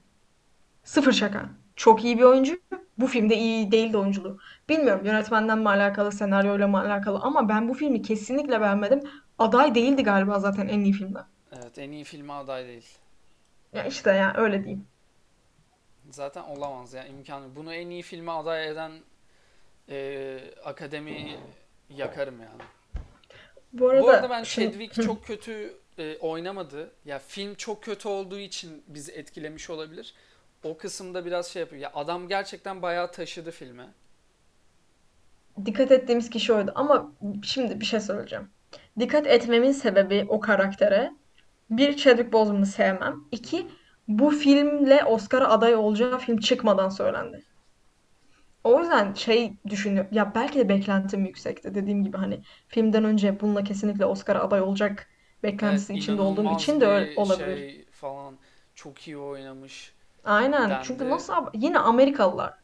Sıfır şaka. Çok iyi bir oyuncu. Bu filmde iyi değildi oyunculuğu. Bilmiyorum yönetmenden mi alakalı, senaryoyla mı alakalı ama ben bu filmi kesinlikle beğenmedim. Aday değildi galiba zaten en iyi filmde. Evet, en iyi filme aday değil. Ya işte yani öyle diyeyim. Zaten olamaz ya imkanı. Bunu en iyi filme aday eden e, akademiyi yakarım yani. Bu arada, Bu arada ben Chadwick çok kötü e, oynamadı. Ya film çok kötü olduğu için bizi etkilemiş olabilir. O kısımda biraz şey yapıyor. Ya adam gerçekten bayağı taşıdı filmi. dikkat ettiğimiz kişi oydu. Ama şimdi bir şey söyleyeceğim. Dikkat etmemin sebebi o karaktere. Bir, Chadwick Boseman'ı sevmem. İki, bu filmle Oscar'a aday olacağı film çıkmadan söylendi. O yüzden şey düşünüyorum. Ya belki de beklentim yüksekti. Dediğim gibi hani filmden önce bununla kesinlikle Oscar'a aday olacak beklentisi Evet, içinde olduğum için de öyle olabilir. şey falan. Çok iyi oynamış. Aynen. Çünkü dendi. nasıl ab- yine Amerikalılar.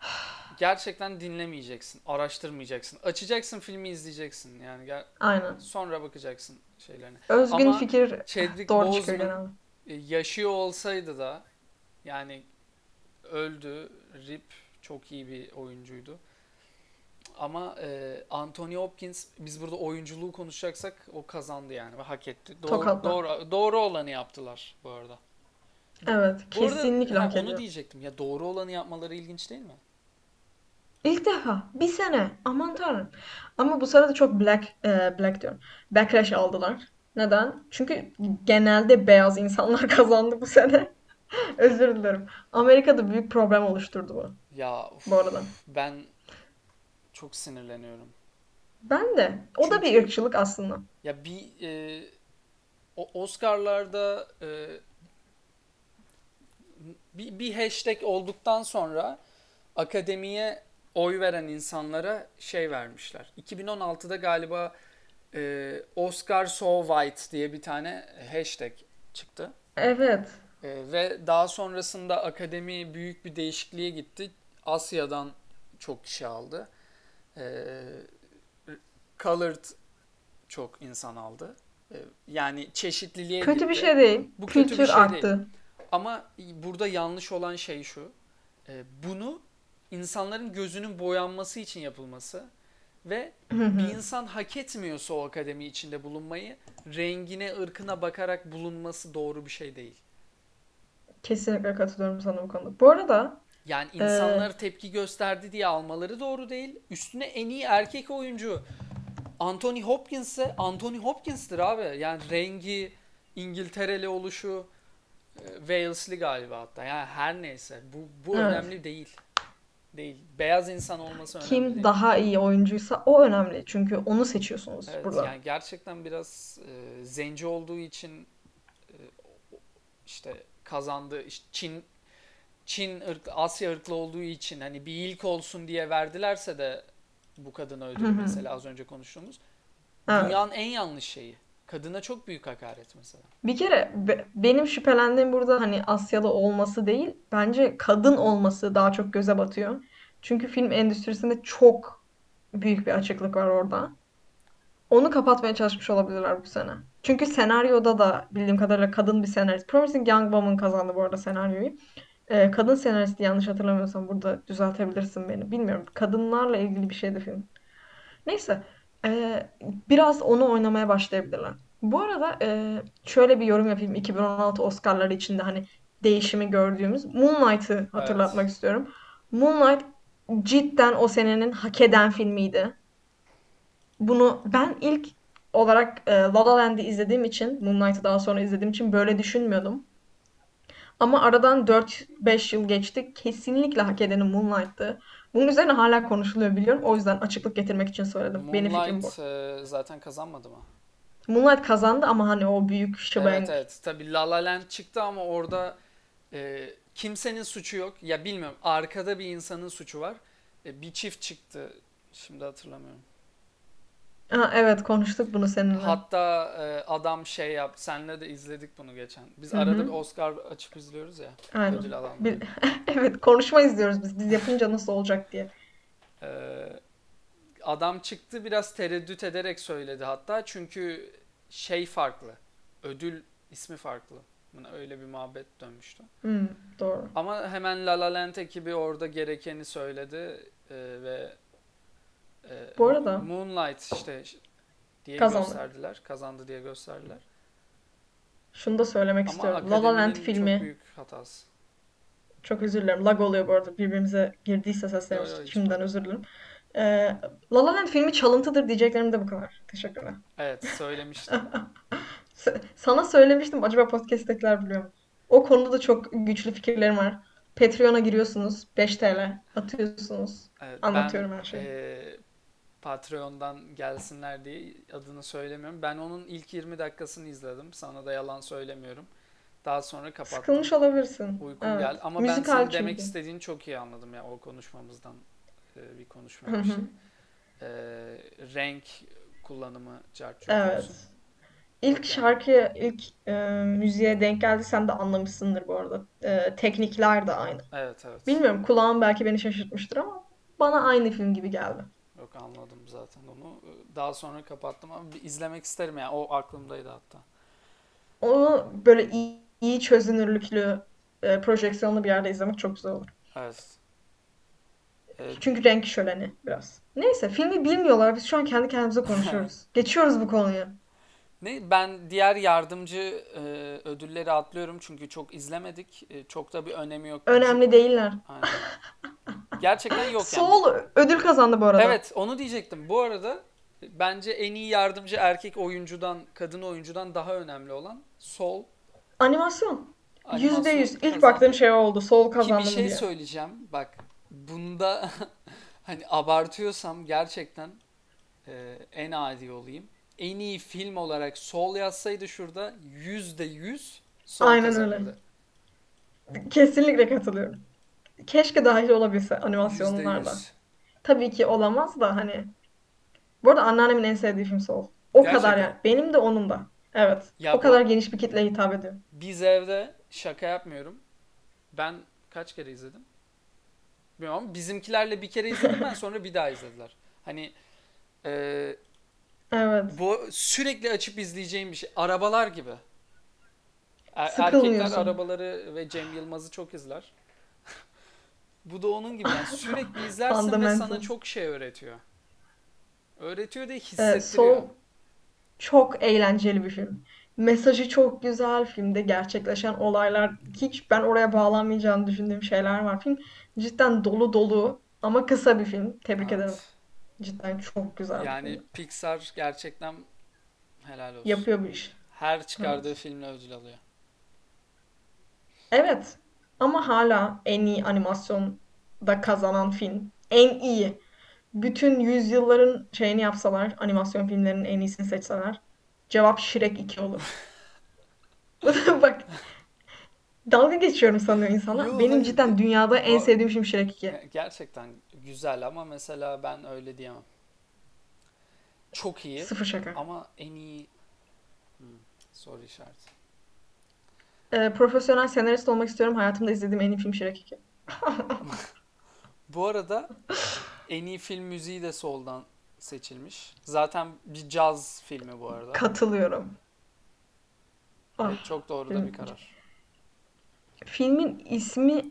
Gerçekten dinlemeyeceksin, araştırmayacaksın. Açacaksın filmi izleyeceksin. Yani Aynen. sonra bakacaksın şeylerine. Özgün Ama fikir Chadwick doğru çıkıyor Boseman genelde. Yaşıyor olsaydı da yani öldü. Rip çok iyi bir oyuncuydu. Ama e, Anthony Hopkins biz burada oyunculuğu konuşacaksak o kazandı yani ve hak etti. Doğru, Tokatla. doğru, doğru olanı yaptılar bu arada. Evet, Bu arada kesinlikle ha, hak onu ediyor. diyecektim. Ya doğru olanı yapmaları ilginç değil mi? İlk defa bir sene aman tanrım. Ama bu sırada çok black e, black diyorum. Backlash aldılar. Neden? Çünkü genelde beyaz insanlar kazandı bu sene. Özür dilerim. Amerika'da büyük problem oluşturdu bu Ya uf, bu arada. ben çok sinirleniyorum. Ben de. O da bir Çünkü ırkçılık aslında. ya bir e, o Oscar'larda e, bir, bir hashtag olduktan sonra akademiye oy veren insanlara şey vermişler. 2016'da galiba e, Oscar So White diye bir tane hashtag çıktı. Evet. E, ve daha sonrasında akademi büyük bir değişikliğe gitti. Asya'dan çok kişi aldı. E, colored çok insan aldı. E, yani çeşitliliğe Kötü bir gitti. şey değil. Bu kötü bir Kültür şey değil. arttı. Ama burada yanlış olan şey şu. e, bunu insanların gözünün boyanması için yapılması ve bir insan hak etmiyorsa o akademi içinde bulunmayı rengine, ırkına bakarak bulunması doğru bir şey değil. Kesinlikle katılıyorum sana bu konuda. Bu arada Yani Ee, insanlar tepki gösterdi diye almaları doğru değil. Üstüne en iyi erkek oyuncu Anthony Hopkins'e Anthony Hopkins'tir abi. Yani rengi, İngiltereli oluşu, e, Wales'li galiba hatta. Yani her neyse. Bu bu evet. önemli değil. Değil. Beyaz insan olması önemli Kim değil. daha iyi oyuncuysa o önemli. Çünkü onu seçiyorsunuz Evet burada. yani gerçekten biraz e, zenci olduğu için e, işte kazandı. İşte Çin Çin ırk, Asya ırklı olduğu için hani bir ilk olsun diye verdilerse de bu kadına hı. mesela az önce konuştuğumuz Evet. dünyanın en yanlış şeyi. Kadına çok büyük hakaret mesela. Bir kere be- benim şüphelendiğim burada hani Asyalı olması değil, bence kadın olması daha çok göze batıyor. Çünkü film endüstrisinde çok büyük bir açıklık var orada. Onu kapatmaya çalışmış olabilirler bu sene. Çünkü senaryoda da bildiğim kadarıyla kadın bir senarist. Promising Young Woman kazandı bu arada senaryoyu. Ee, kadın senaristi yanlış hatırlamıyorsam burada düzeltebilirsin beni. Bilmiyorum. Kadınlarla ilgili bir şeydi film. Neyse. Ee, biraz onu oynamaya başlayabilirler. Bu arada ee, şöyle bir yorum yapayım. 2016 Oscar'ları içinde hani değişimi gördüğümüz Moonlight'ı Evet. hatırlatmak istiyorum. Moonlight cidden o senenin hak eden filmiydi. Bunu ben ilk olarak e, La La Land'i izlediğim için, Moonlight'ı daha sonra izlediğim için böyle düşünmüyordum. Ama aradan 4-5 yıl geçti. Kesinlikle hak edeni Moonlight'tı. Bunun üzerine hala konuşuluyor biliyorum. O yüzden açıklık getirmek için söyledim. Benim fikrim bu. Moonlight e, zaten kazanmadı mı? Moonlight kazandı ama hani o büyük Evet shebang. evet. Tabii La La Land çıktı ama orada e, kimsenin suçu yok. Ya bilmiyorum. Arkada bir insanın suçu var. E, bir çift çıktı. Şimdi hatırlamıyorum. Ha, evet konuştuk bunu seninle. Hatta e, adam şey yap. Senle de izledik bunu geçen. Biz Hı arada bir Oscar açıp izliyoruz ya. Aynen. Ödül alanları. Bir- evet konuşma izliyoruz biz. Biz yapınca nasıl olacak diye. E, adam çıktı biraz tereddüt ederek söyledi hatta. Çünkü şey farklı. Ödül ismi farklı. Buna öyle bir muhabbet dönmüştü. Hmm, doğru. Ama hemen La La Land ekibi orada gerekeni söyledi e, ve e, Bu arada Moonlight işte diye kazandı. gösterdiler. Kazandı diye gösterdiler. Şunu da söylemek Ama istiyorum. La La Land akademinin çok filmi büyük hatası. Çok özür dilerim. Lag oluyor bu arada. Birbirimize girdiyse seslerimiz. yo Şimdiden özür dilerim. Ee, La La Land filmi çalıntıdır diyeceklerim de bu kadar. Teşekkürler. Evet söylemiştim. Sana söylemiştim. Acaba podcast'tekiler biliyor mu? O konuda da çok güçlü fikirlerim var. Patreon'a giriyorsunuz. 5 TL atıyorsunuz. Evet, ben Anlatıyorum her şeyi. e, Patreon'dan gelsinler diye adını söylemiyorum. Ben onun ilk 20 dakikasını izledim. Sana da yalan söylemiyorum. Daha sonra kapattım. Sıkılmış olabilirsin. Uykum Evet. geldi. Ama ben Müzikal senin demek çünkü. istediğini çok iyi anladım ya o konuşmamızdan e, bir Hı konuşmamıştık. hı. E, renk kullanımı cart Evet. İlk şarkıya, ilk e, müziğe denk geldiysen de anlamışsındır bu arada. E, teknikler de aynı. evet evet. Bilmiyorum kulağım belki beni şaşırtmıştır ama bana aynı film gibi geldi. Anladım zaten onu. Daha sonra kapattım ama bir izlemek isterim yani. O aklımdaydı hatta. Onu böyle iyi, iyi çözünürlüklü, e, projeksiyonlu bir yerde izlemek çok güzel olur. Evet. E, Çünkü renk şöleni biraz. Neyse filmi bilmiyorlar. Biz şu an kendi kendimize konuşuyoruz. Geçiyoruz bu konuyu. ne ben diğer yardımcı e, ödülleri atlıyorum çünkü çok izlemedik. E, çok da bir önemi yok. Önemli değiller. Aynen. Gerçekten yok yani. Soul ödül kazandı bu arada. Evet, onu diyecektim. Bu arada bence en iyi yardımcı erkek oyuncudan, kadın oyuncudan daha önemli olan Soul Animasyon. Yüzde yüz. İlk baktığım şey oldu. Soul bir kazandı mı şey diye. söyleyeceğim. Bak, bunda hani abartıyorsam gerçekten e, en adi olayım. En iyi film olarak Soul yazsaydı şurada yüzde yüz Soul Aynen öyle. kazanırdı. Kesinlikle katılıyorum. Keşke dahil olabilse animasyonlarda. yüz. Tabii ki olamaz da hani. Bu arada anneannemin en sevdiği film Soul. O kadar Gerçekten. yani. Benim de onun da. Evet. Ya O kadar bu geniş bir kitleye hitap ediyor. biz evde şaka yapmıyorum. Ben kaç kere izledim? Bilmiyorum ama bizimkilerle bir kere izledim ben sonra bir daha izlediler. Hani e, Evet. bu sürekli açıp izleyeceğim bir şey. Arabalar gibi. Er- erkekler Sıkılmıyorsun. arabaları ve Cem Yılmaz'ı çok izler. Bu da onun gibi yani sürekli izlersin ve sana çok şey öğretiyor. Öğretiyor değil Evet, hissettiriyor. Soul çok eğlenceli bir film. Mesajı çok güzel. Filmde gerçekleşen olaylar hiç ben oraya bağlanmayacağını düşündüğüm şeyler var. Film cidden dolu dolu ama kısa bir film. Tebrik ederim. Evet. Cidden çok güzel Yani film. Pixar gerçekten helal olsun. Yapıyor bu iş. Her çıkardığı Evet. filmle ödül alıyor. Evet. Ama hala en iyi animasyonda kazanan film. En iyi. Bütün yüzyılların şeyini yapsalar, animasyon filmlerinin en iyisini seçseler, cevap Shrek 2 olur. Bak, dalga geçiyorum sanıyor insanlar. Yo Benim hayır. cidden dünyada en O- sevdiğim film Shrek 2. Ge- Gerçekten güzel ama mesela ben öyle diyemem. Çok iyi Sıfır şaka. ama en iyi hmm, soru işareti. Ee, profesyonel senarist olmak istiyorum. Hayatımda izlediğim en iyi film Shrek 2. Bu arada en iyi film müziği de Soul'dan seçilmiş. Zaten bir caz filmi bu arada. Katılıyorum. Ah, Evet, çok doğru da bir karar. filmin ismi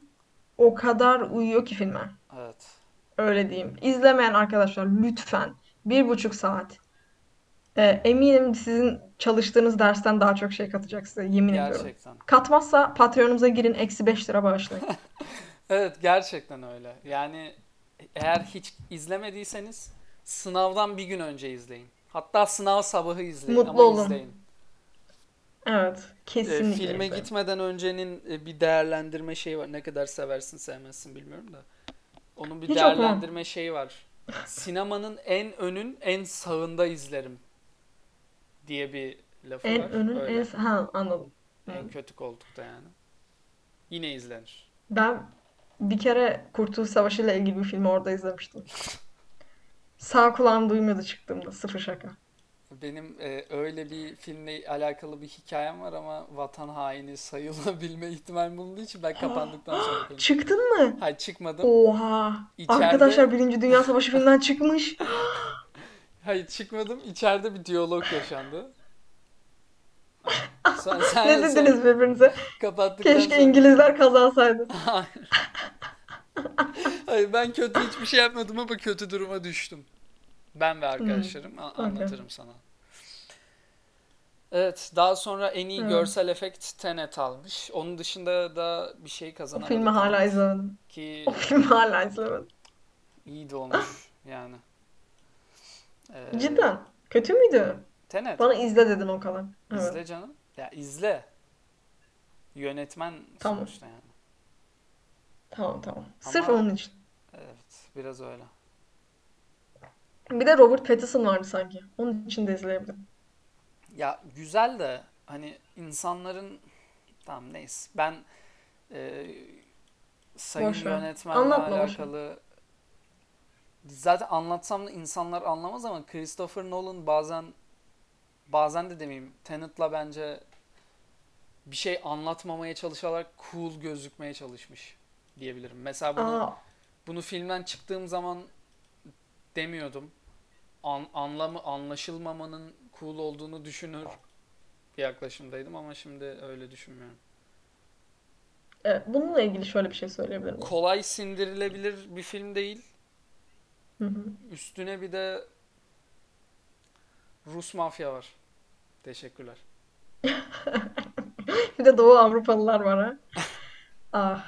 o kadar uyuyor ki filme. Evet. Öyle diyeyim. İzlemeyen arkadaşlar lütfen bir buçuk saat. Ee, eminim sizin çalıştığınız dersten daha çok şey katacak size. Yemin ediyorum. Gerçekten. Katmazsa Patreon'umuza girin eksi 5 lira bağışlayın. Evet gerçekten öyle. Yani eğer hiç izlemediyseniz sınavdan bir gün önce izleyin. Hatta sınav sabahı izleyin Mutlu ama olun. izleyin. Evet. E, Kesinlikle filme izleyin. gitmeden öncenin e, bir değerlendirme şeyi var. Ne kadar seversin sevmezsin bilmiyorum da. Onun bir Hiç okumam. değerlendirme şeyi var. Sinemanın en önün en sağında izlerim diye bir lafı En var. önün Öyle. en... Ha anladım. En kötü koltukta yani. Yine izlenir. Ben bir kere Kurtuluş Savaşı ile ilgili bir filmi orada izlemiştim. Sağ kulağım duymuyordu çıktığımda. Sıfır şaka. Benim e, öyle bir filmle alakalı bir hikayem var ama vatan haini sayılabilme ihtimali bulunduğu için ben kapandıktan sonra konuşuyorum. Çıktın mı? Hayır çıkmadım. Oha. İçeride- Arkadaşlar Birinci Dünya Savaşı filminden çıkmış. Hayır çıkmadım. İçeride bir diyalog yaşandı. Sen, sen Ne dediniz birbirinize? kapattıktan Keşke sonra- İngilizler kazansaydı. Hayır. Hayır ben kötü hiçbir şey yapmadım ama kötü duruma düştüm. Ben ve arkadaşlarım A- okey. anlatırım sana. Evet, daha sonra en iyi Evet. görsel efekt Tenet almış. Onun dışında da bir şey O kazanamadı. filmi hala izlemedim. Ki O filmi hala izlemedim. iyi de olmuş yani. Ee, Cidden. Kötü müydü? Tenet. Bana izle dedin o kadar. Evet. İzle canım. Ya izle. Yönetmen Tamam. sonuçta yani. Tamam tamam. Sırf Ama- onun için. Evet, biraz öyle. Bir de Robert Pattinson vardı sanki. Onun için de izleyebilirim. Ya güzel de hani insanların tamam neyse ben e, sayın Boş ver. yönetmenle Anlatma, boş ver. alakalı zaten anlatsam da insanlar anlamaz ama Christopher Nolan bazen bazen de demeyeyim Tenet'la bence bir şey anlatmamaya çalışarak cool gözükmeye çalışmış diyebilirim. Mesela bunu Aa, bunu filmden çıktığım zaman demiyordum. An, anlamı anlaşılmamanın cool olduğunu düşünür bir yaklaşımdaydım ama şimdi öyle düşünmüyorum. evet, bununla ilgili şöyle bir şey söyleyebilirim. Kolay sindirilebilir bir film değil. Hı hı. Üstüne bir de Rus mafya var. Teşekkürler. Bir de Doğu Avrupalılar var ha. Ah.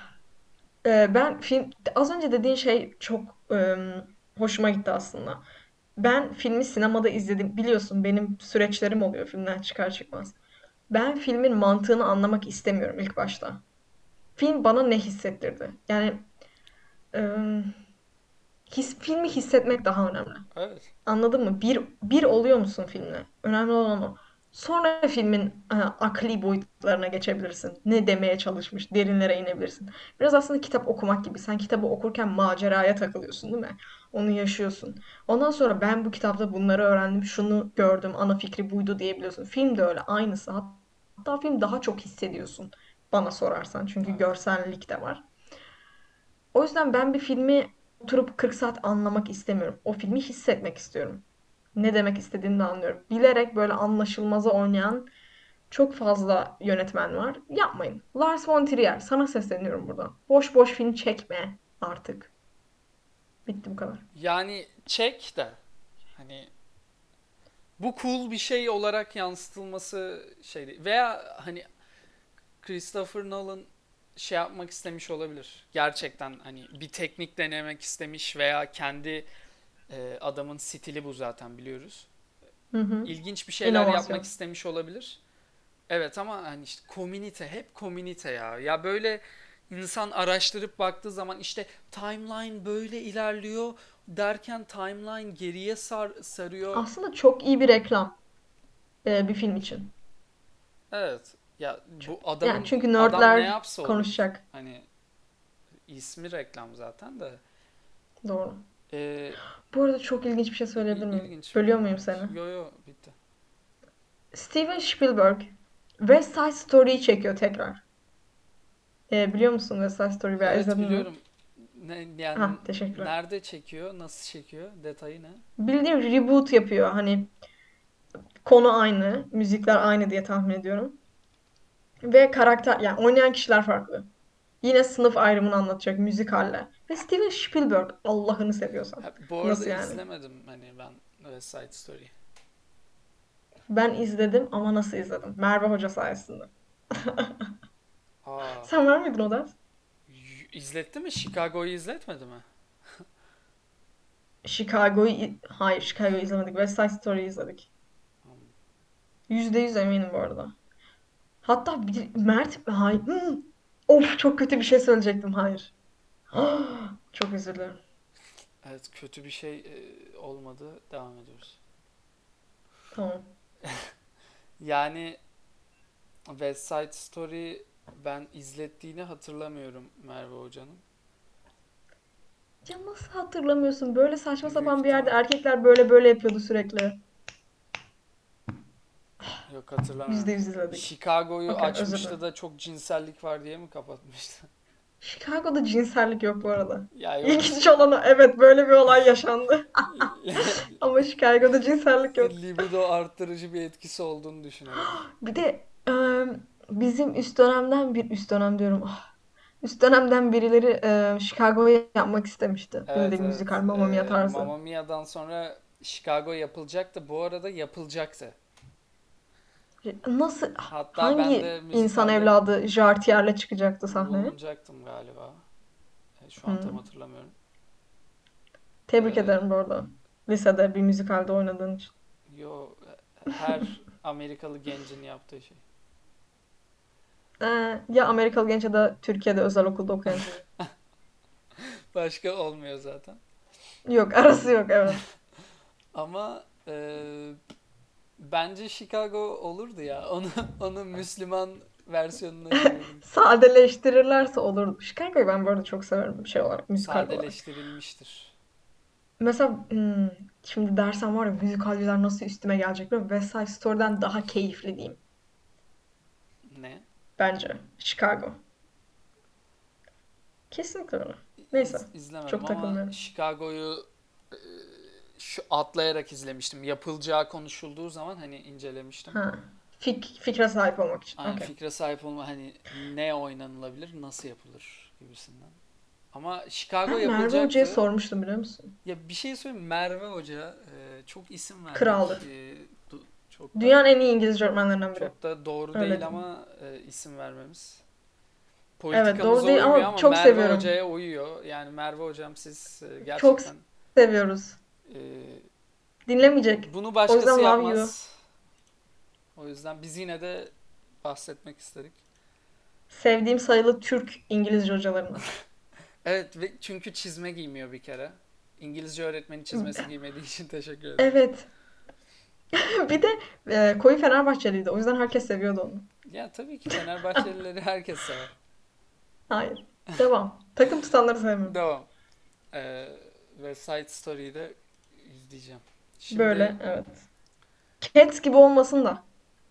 Ee, ben film az önce dediğin şey çok ım, hoşuma gitti aslında. Ben filmi sinemada izledim. Biliyorsun benim süreçlerim oluyor filmden çıkar çıkmaz. Ben filmin mantığını anlamak istemiyorum ilk başta. Film bana ne hissettirdi? Yani ım, his, filmi hissetmek daha önemli. Evet. Anladın mı? Bir, bir oluyor musun filmle? Önemli olan o. Sonra filmin e, akli boyutlarına geçebilirsin. Ne demeye çalışmış, derinlere inebilirsin. Biraz aslında kitap okumak gibi. Sen kitabı okurken maceraya takılıyorsun, değil mi? Onu yaşıyorsun. Ondan sonra ben bu kitapta bunları öğrendim, şunu gördüm, ana fikri buydu diyebiliyorsun. Film de öyle, aynısı. Hatta film daha çok hissediyorsun bana sorarsan. Çünkü görsellik de var. O yüzden ben bir filmi oturup 40 saat anlamak istemiyorum. O filmi hissetmek istiyorum. Ne demek istediğini de anlıyorum. Bilerek böyle anlaşılmaza oynayan çok fazla yönetmen var. Yapmayın. Lars von Trier, sana sesleniyorum buradan. Boş boş film çekme artık. Bitti bu kadar. Yani çek de hani bu cool bir şey olarak yansıtılması şey değil. Veya hani Christopher Nolan şey yapmak istemiş olabilir. Gerçekten hani bir teknik denemek istemiş veya kendi e, adamın stili bu zaten biliyoruz. Hı hı. İlginç bir şeyler İnovasyon. yapmak istemiş olabilir. Evet ama hani işte komünite hep komünite ya. Ya böyle insan araştırıp baktığı zaman işte timeline böyle ilerliyor derken timeline geriye sar, sarıyor. Aslında çok iyi bir reklam e, bir film için. Evet. Ya bu adamın Yani çünkü adam nerdler ne yapsa olur. konuşacak. Hani ismi reklam zaten de. Doğru. Ee, Bu arada çok ilginç bir şey söyleyebilir miyim? Bölüyor muyum seni? Yo yo bitti. Steven Spielberg West Side Story'yi çekiyor tekrar. E, biliyor musun West Side Story'yi veya Evet mi? biliyorum. Ne, yani Hah, teşekkürler. nerede çekiyor? Nasıl çekiyor? Detayı ne? Bildiğim reboot yapıyor. Hani konu aynı, müzikler aynı diye tahmin ediyorum. Ve karakter, yani oynayan kişiler farklı. Yine sınıf ayrımını anlatacak müzikalle. Ve Steven Spielberg Allah'ını seviyorsan. Ha, bu arada Nasıl yani? izlemedim hani ben West Side Story. Ben izledim ama nasıl izledim? Merve Hoca sayesinde. Aa, Sen var mıydın o ders? izletti mi? Chicago'yu izletmedi mi? Chicago'yu... Hayır, Chicago'yu izlemedik. West Side Story'yi izledik. Yüzde yüz eminim bu arada. Hatta bir... Mert... Hayır. Hmm. Of çok kötü bir şey söyleyecektim. Hayır. Çok özür dilerim. Evet kötü bir şey e, olmadı. Devam ediyoruz. Tamam. Yani West Side Story ben izlettiğini hatırlamıyorum Merve Hoca'nın. Ya nasıl hatırlamıyorsun? Böyle saçma Büyük sapan bir yerde erkekler böyle böyle yapıyordu sürekli. Yok hatırlamıyorum. Yüzde yüz izledik. Chicago'yu özür açmıştı da çok cinsellik var diye mi kapatmıştı? Chicago'da cinsellik yok bu arada. Ya yok. İlginç olan. Evet böyle bir olay yaşandı. Ama Chicago'da cinsellik yok. Libido arttırıcı bir etkisi olduğunu düşünüyorum. Bir de e, bizim üst dönemden bir üst dönem diyorum. Ah. Üst dönemden birileri e, Chicago'yu yapmak istemişti. Evet, Bildiğin evet. müzikal Mamma Mia Ee, tarzı. Mamma Mia'dan sonra Chicago yapılacaktı. Bu arada yapılacaktı. Nasıl Hatta hangi ben de insan müzikalde evladı Jartier'le çıkacaktı sahneye? bulunacaktım galiba. E, Şu an tam Hmm. hatırlamıyorum. Tebrik Ee, ederim bu arada. Lisede bir müzikalde oynadığın için. Yo, her Amerikalı gencin yaptığı şey. Ee, ya Amerikalı genç ya da Türkiye'de özel okulda okuyan. Başka olmuyor zaten. Yok arası yok evet. Ama e, bence Chicago olurdu ya. Onu onu Müslüman versiyonuna çevirdim. Sadeleştirirlerse olur. Chicago'yu ben bu arada çok severim şey olarak, müzikal olarak. Sadeleştirilmiştir. Mesela hmm, şimdi dersem var ya müzikalciler nasıl üstüme gelecek musun? West Side Story'den daha keyifli diyeyim. Ne? Bence. Chicago. Kesinlikle öyle. Neyse. İz, izlemedim Çok ama. Chicago'yu e, şu atlayarak izlemiştim. Yapılacağı konuşulduğu zaman hani incelemiştim. Ha. Fik, fikre sahip olmak için. Aynen Okey. fikre sahip olma hani ne oynanılabilir, nasıl yapılır gibisinden. Ama Chicago Ben Merve Hoca'ya sormuştum biliyor musun? Ya bir şey söyleyeyim mi? Merve Hoca e, çok isim verdik. Kraldı. E, du- çok da Dünyanın en iyi İngilizce öğretmenlerinden biri. çok da doğru Öyle değil diyeyim. ama e, isim vermemiz. Evet doğru değil ama ama çok Merve seviyorum. Hoca'ya uyuyor. Yani Merve Hocam siz e, Çok gerçekten seviyoruz. E, Dinlemeyecek. bunu O başkası yüzden love you. yapmaz. O yüzden biz yine de bahsetmek istedik. Sevdiğim sayılı Türk İngilizce hocalarından. Evet ve çünkü çizme giymiyor bir kere. İngilizce öğretmeni çizmesi giymediği için teşekkür ederim. Evet. Bir de e, koyu Fenerbahçeliydi. O yüzden herkes seviyordu onu. Ya tabii ki Fenerbahçelileri herkes sever. Hayır. Devam. Takım tutanları sevmiyorum. Devam. Ee, ve Side Story'yi de izleyeceğim. Şimdi Böyle evet. Cats gibi olmasın da.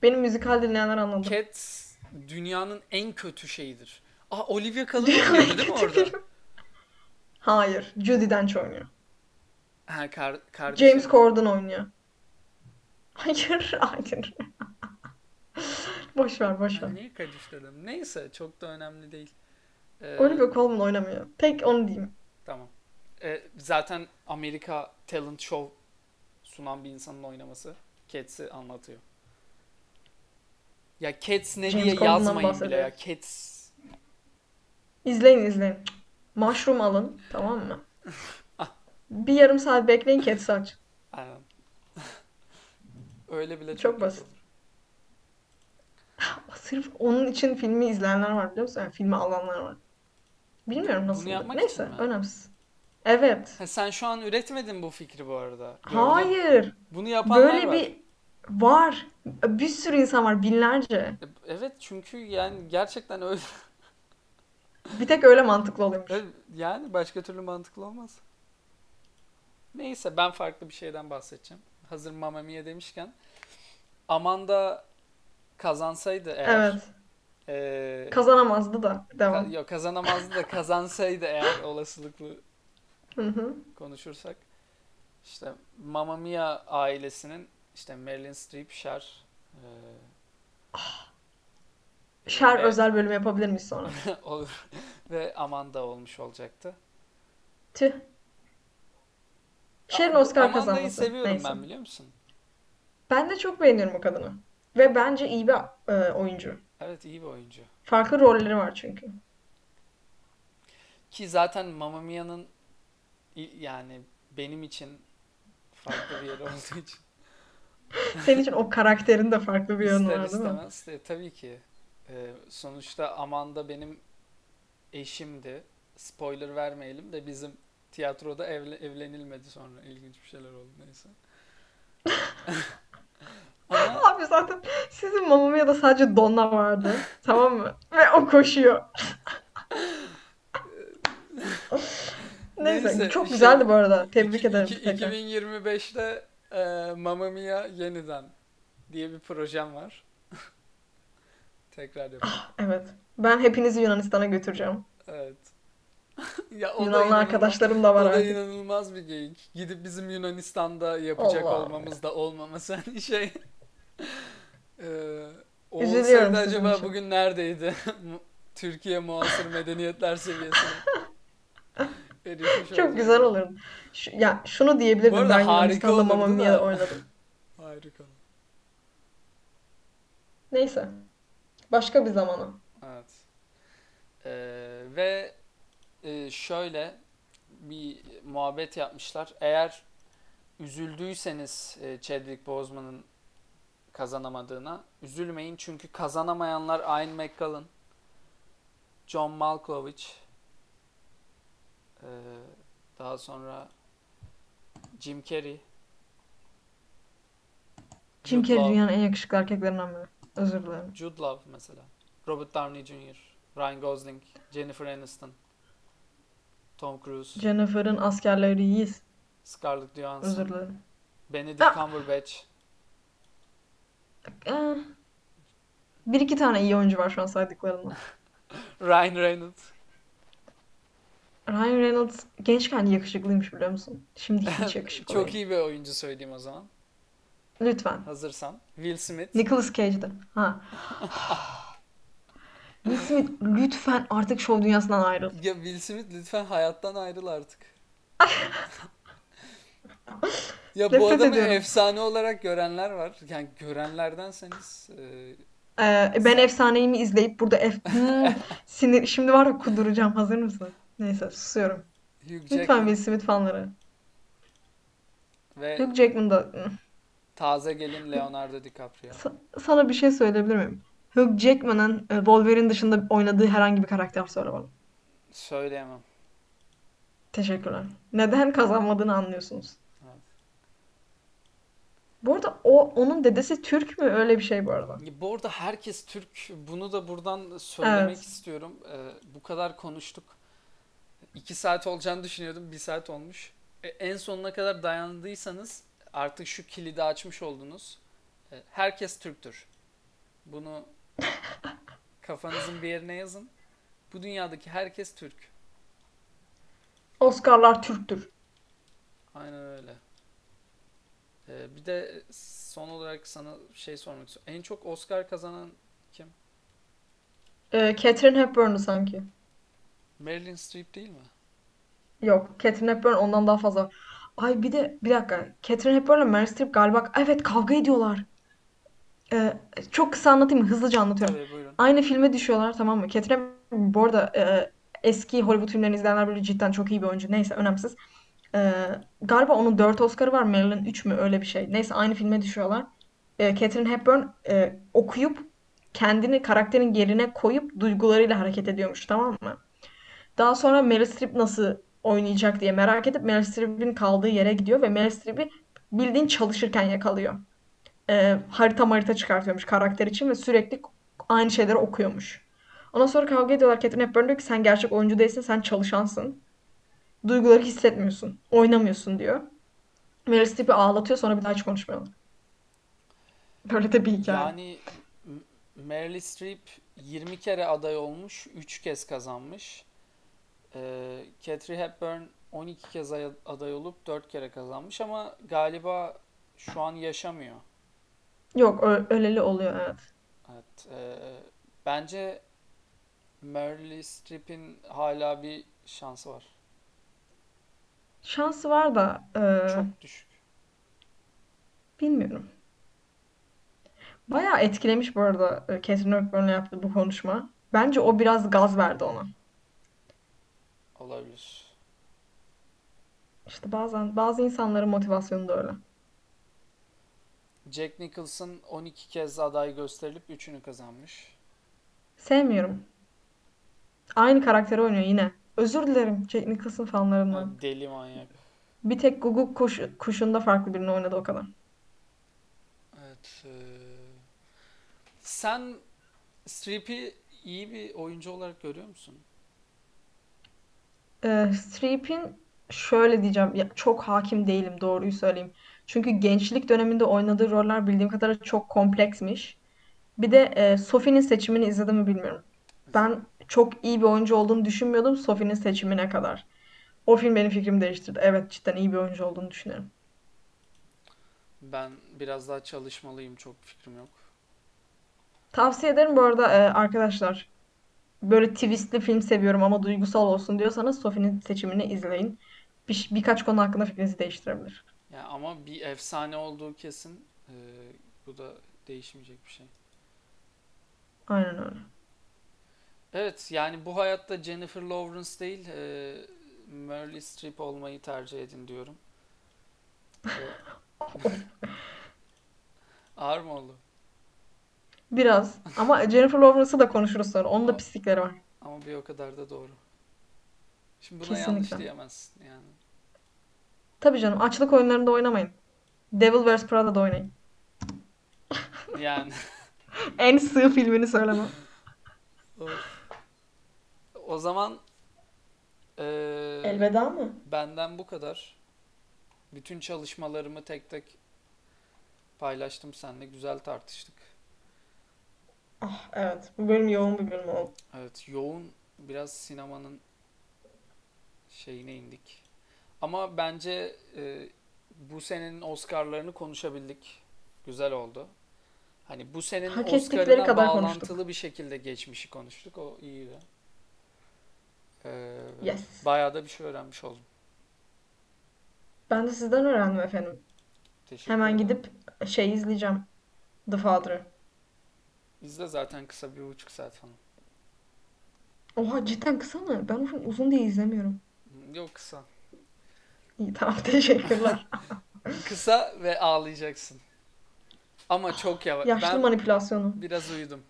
Benim müzikal dinleyenler anladı. Cats dünyanın en kötü şeyidir. Aa Olivia Colman oynuyordu değil mi orada? Hayır. Judi Dench oynuyor. Ha kar kardeşi. James Corden oynuyor. Hayır, hayır. Boş ver, boş ver. niye karıştırdım? Neyse çok da önemli değil. Ee, Olivia Colman oynamıyor. Tek onu diyeyim. Tamam. Ee, zaten Amerika Talent Show sunan bir insanın oynaması. Cats'i anlatıyor. Ya Cats ne James diye Corden'dan yazmayın bile ya. Cats İzleyin izleyin. Mushroom alın tamam mı? Ah. Bir yarım saat bekleyin Cats'i aç. Aynen. Öyle bile Çok çok basit. olur. Sırf onun için filmi izleyenler var biliyor musun? Yani filmi alanlar var. Bilmiyorum Bunu nasıl. yapmak Neyse önemsiz. Evet. Ha, sen şu an üretmedin bu fikri bu arada. Gördüm. Hayır. Bunu yapanlar Böyle var. bir var. Bir sürü insan var binlerce. E, Evet çünkü yani gerçekten öyle. Bir tek öyle mantıklı oluyormuş. Yani başka türlü mantıklı olmaz. Neyse ben farklı bir şeyden bahsedeceğim. Hazır Mamma Mia demişken. Amanda kazansaydı eğer Evet. e, Kazanamazdı da. ka- Devam. yok kazanamazdı da kazansaydı eğer olasılıklı Hı hı. konuşursak işte Mamma Mia ailesinin işte Meryl Streep, Cher e, Şer Ve- özel bölüm yapabilir miyiz sonra? olur ve Amanda olmuş olacaktı. Tüh. Şer'in Ama- Oscar Amanda'yı kazanması. seviyorum Neyse. ben biliyor musun? Ben de çok beğeniyorum o kadını. Ve bence iyi bir e, oyuncu. Evet iyi bir oyuncu. Farklı rolleri var çünkü. Ki zaten Mamma Mia'nın yani benim için farklı bir yeri olduğu için Senin için o karakterin de farklı bir yönü ister var değil mi? istemez e, tabii ki e, sonuçta Amanda benim eşimdi. Spoiler vermeyelim de bizim tiyatroda evle- evlenilmedi sonra ilginç bir şeyler oldu neyse. Ama Abi zaten sizin Mamma Mia'da sadece Donna vardı. tamam mı? Ve o koşuyor. Neyse, Neyse, çok şey, güzeldi bu arada. Tebrik iki- ederim iki- tekrar. 2025'te e, Mamma Mia yeniden diye bir projem var. Tekrar yapalım. Evet. Ben hepinizi Yunanistan'a götüreceğim. Evet. ya o da Yunanlı inanılmaz, arkadaşlarım da var o da artık. inanılmaz bir geyik. Gidip bizim Yunanistan'da yapacak Allah. olmamız da olmaması hani şey. Ee, o Üzülüyorum olsaydı acaba için. bugün neredeydi? Türkiye muasır medeniyetler seviyesine erişmiş Çok olsaydı. güzel olurdu. Şu, ya şunu diyebilirdim Bu arada ben harika Yunanistan'da Mamma olurdu da. oynadım. Harika. Neyse. Başka bir zamana. Evet. Ee, ve e, şöyle bir muhabbet yapmışlar. Eğer üzüldüyseniz e, Chadwick Boseman'ın kazanamadığına üzülmeyin çünkü kazanamayanlar Ian McKellen, John Malkovich, e, daha sonra Jim Carrey, Jim Jude Carrey Law- dünyanın en yakışıklı erkeklerinden biri. Özür dilerim. Jude Law mesela, Robert Downey Jr., Ryan Gosling, Jennifer Aniston, Tom Cruise, Jennifer'ın askerleriyiz. Scarlett Johansson, Özür dilerim. Benedict Ah! Cumberbatch, Ee, bir iki tane iyi oyuncu var şu an saydıklarımda. Ryan Reynolds. Ryan Reynolds gençken yakışıklıymış biliyor musun? Şimdi hiç yakışıklı Çok değil. iyi bir oyuncu söyleyeyim o zaman. Lütfen. Hazırsan. Will Smith. Nicolas Cage'de. Ha. Will Smith lütfen artık şov dünyasından ayrıl. Ya Will Smith lütfen hayattan ayrıl artık. Ya bu Nefret adamı ediyorum. efsane olarak görenler var. Yani görenlerdenseniz e, Ee, ben efsaneyimi izleyip burada ef Hmm, sinir şimdi var ya kuduracağım. Hazır mısın? Neyse susuyorum. Hugh Lütfen Jackman Will Smith fanları. ve Hugh Jackman da taze gelin Leonardo DiCaprio. Sa- sana bir şey söyleyebilir miyim? Hugh Jackman'ın e, Wolverine dışında oynadığı herhangi bir karakter söyle bana. Söyleyemem. Teşekkürler. Neden kazanmadığını anlıyorsunuz. Evet. Bu arada o onun dedesi Türk mü? Öyle bir şey bu arada. Bu arada herkes Türk. Bunu da buradan söylemek Evet. istiyorum. Ee, bu kadar konuştuk. İki saat olacağını düşünüyordum. Bir saat olmuş. E, en sonuna kadar dayandıysanız artık şu kilidi açmış oldunuz. E, herkes Türktür. Bunu kafanızın bir yerine yazın. Bu dünyadaki herkes Türk. Oscar'lar Türktür. Aynen öyle. Ee, bir de son olarak sana şey sormak istiyorum. En çok Oscar kazanan kim? Ee, Catherine Hepburn'u sanki. Meryl Streep değil mi? Yok, Catherine Hepburn ondan daha fazla. Ay bir de bir dakika. Catherine Hepburn ile Meryl Streep galiba evet kavga ediyorlar. Ee, çok kısa anlatayım mı? Hızlıca anlatıyorum. Tabii buyurun. Aynı filme düşüyorlar tamam mı? Catherine Hepburn bu arada e, eski Hollywood filmlerini izleyenler böyle cidden çok iyi bir oyuncu. Neyse önemsiz. Ee, galiba onun 4 Oscar'ı var. Marilyn 3 mü öyle bir şey. Neyse aynı filme düşüyorlar. Ee, Catherine Hepburn e, okuyup kendini karakterin yerine koyup duygularıyla hareket ediyormuş tamam mı? Daha sonra Meryl Streep nasıl oynayacak diye merak edip Meryl Streep'in kaldığı yere gidiyor ve Meryl Streep'i bildiğin çalışırken yakalıyor. Ee, harita harita çıkartıyormuş karakter için ve sürekli aynı şeyleri okuyormuş. Ondan sonra kavga ediyorlar. Catherine Hepburn diyor ki sen gerçek oyuncu değilsin, sen çalışansın. Duyguları hissetmiyorsun, oynamıyorsun diyor. Meryl Streep'i ağlatıyor sonra bir daha hiç konuşmuyorlar. Böyle de bir hikaye. Yani Meryl Streep 20 kere aday olmuş, 3 kez kazanmış. Ee, Kathy Hepburn 12 kez ay- aday olup 4 kere kazanmış ama galiba şu an yaşamıyor. Yok öleli oluyor evet. Evet. ee, bence Meryl Streep'in hala bir şansı var. Şansı var da e, Çok düşük. bilmiyorum. Bayağı etkilemiş bu arada e, Catherine Hepburn'la yaptığı bu konuşma. Bence o biraz gaz verdi ona. Olabilir. İşte bazen bazı insanların motivasyonu da öyle. Jack Nicholson 12 kez aday gösterilip 3'ünü kazanmış. Sevmiyorum. Aynı karakteri oynuyor yine. Özür dilerim Jack Nicholson fanlarından. deli manyak. Bir tek Guguk kuş, kuşunda farklı birini oynadı o kadar. Evet. ee, Sen Streep'i iyi bir oyuncu olarak görüyor musun? Ee, Streep'in şöyle diyeceğim. Ya, çok hakim değilim doğruyu söyleyeyim. Çünkü gençlik döneminde oynadığı roller bildiğim kadarıyla çok kompleksmiş. Bir de e, Sophie'nin seçimini izledim mi bilmiyorum. Ben çok iyi bir oyuncu olduğunu düşünmüyordum Sophie'nin seçimine kadar. O film benim fikrimi değiştirdi. Evet cidden iyi bir oyuncu olduğunu düşünüyorum. Ben biraz daha çalışmalıyım. Çok fikrim yok. Tavsiye ederim bu arada e, arkadaşlar. Böyle twistli film seviyorum ama duygusal olsun diyorsanız Sophie'nin seçimini izleyin. Bir, birkaç konu hakkında fikrinizi değiştirebilir. Ya ama bir efsane olduğu kesin. Ee, bu da değişmeyecek bir şey. Aynen öyle. Evet yani bu hayatta Jennifer Lawrence değil e, Meryl Streep olmayı tercih edin diyorum. Ağır mı oldu? Biraz. Ama Jennifer Lawrence'ı da konuşuruz sonra. Onun da pislikleri var. Ama bir o kadar da doğru. Şimdi buna yanlış Kesinlikle. diyemezsin yani. Tabii canım. Açlık oyunlarında oynamayın. Devil Wears Prada'da oynayın. Yani En sığ filmini söylemem. Of. o zaman e, Elveda mı? benden bu kadar. Bütün çalışmalarımı tek tek paylaştım seninle. Güzel tartıştık. Ah evet. Bu bölüm yoğun bir bölüm oldu. Evet, yoğun biraz sinemanın şeyine indik. Ama bence e, bu senenin Oscar'larını konuşabildik. Güzel oldu. Hani bu senenin Hak ettikleri Oscar'ına kadar bağlantılı konuştuk. bir şekilde geçmişi konuştuk. O iyiydi. Ee, Yes. bayağı da bir şey öğrenmiş oldum. Ben de sizden öğrendim efendim. Teşekkür Hemen ederim. gidip şey izleyeceğim. The Father'ı. İzle zaten kısa bir buçuk saat falan. Oha cidden kısa mı? Ben film uzun diye izlemiyorum. Yok kısa. İyi tamam teşekkürler. Kısa ve ağlayacaksın. Ama çok yavaş. Yaşlı Ben manipülasyonu. Biraz uyudum.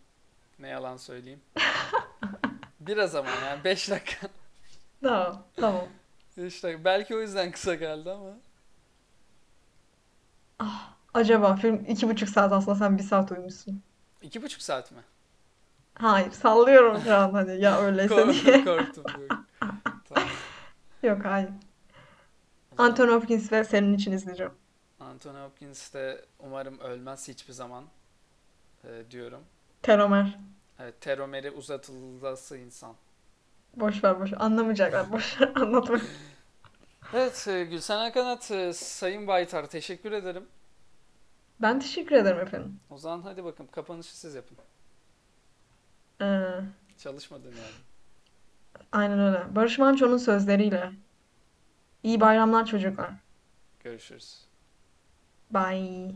Ne yalan söyleyeyim. Biraz ama yani 5 dakika. Tamam tamam. 5 dakika. Belki o yüzden kısa geldi ama. Acaba film iki buçuk saat aslında sen bir saat uyumuşsun. İki buçuk saat mi? Hayır sallıyorum şu an hani ya öyleyse Korktum diye. korktum. Yok. Tamam. Yok hayır. Anthony Hopkins ve senin için izleyeceğim. Anthony Hopkins de umarım ölmez hiçbir zaman e, diyorum. Telomer. Evet, telomeri uzatılması insan. Boş ver boş. Anlamayacaklar. Boş anlatma. Evet e, Gülsen Akanat, e, Sayın Baytar teşekkür ederim. Ben teşekkür ederim efendim. O zaman hadi bakın kapanışı siz yapın. Ee, Çalışmadın yani. aynen öyle. Barış Manço'nun sözleriyle. İyi bayramlar çocuklar. Görüşürüz. Bye.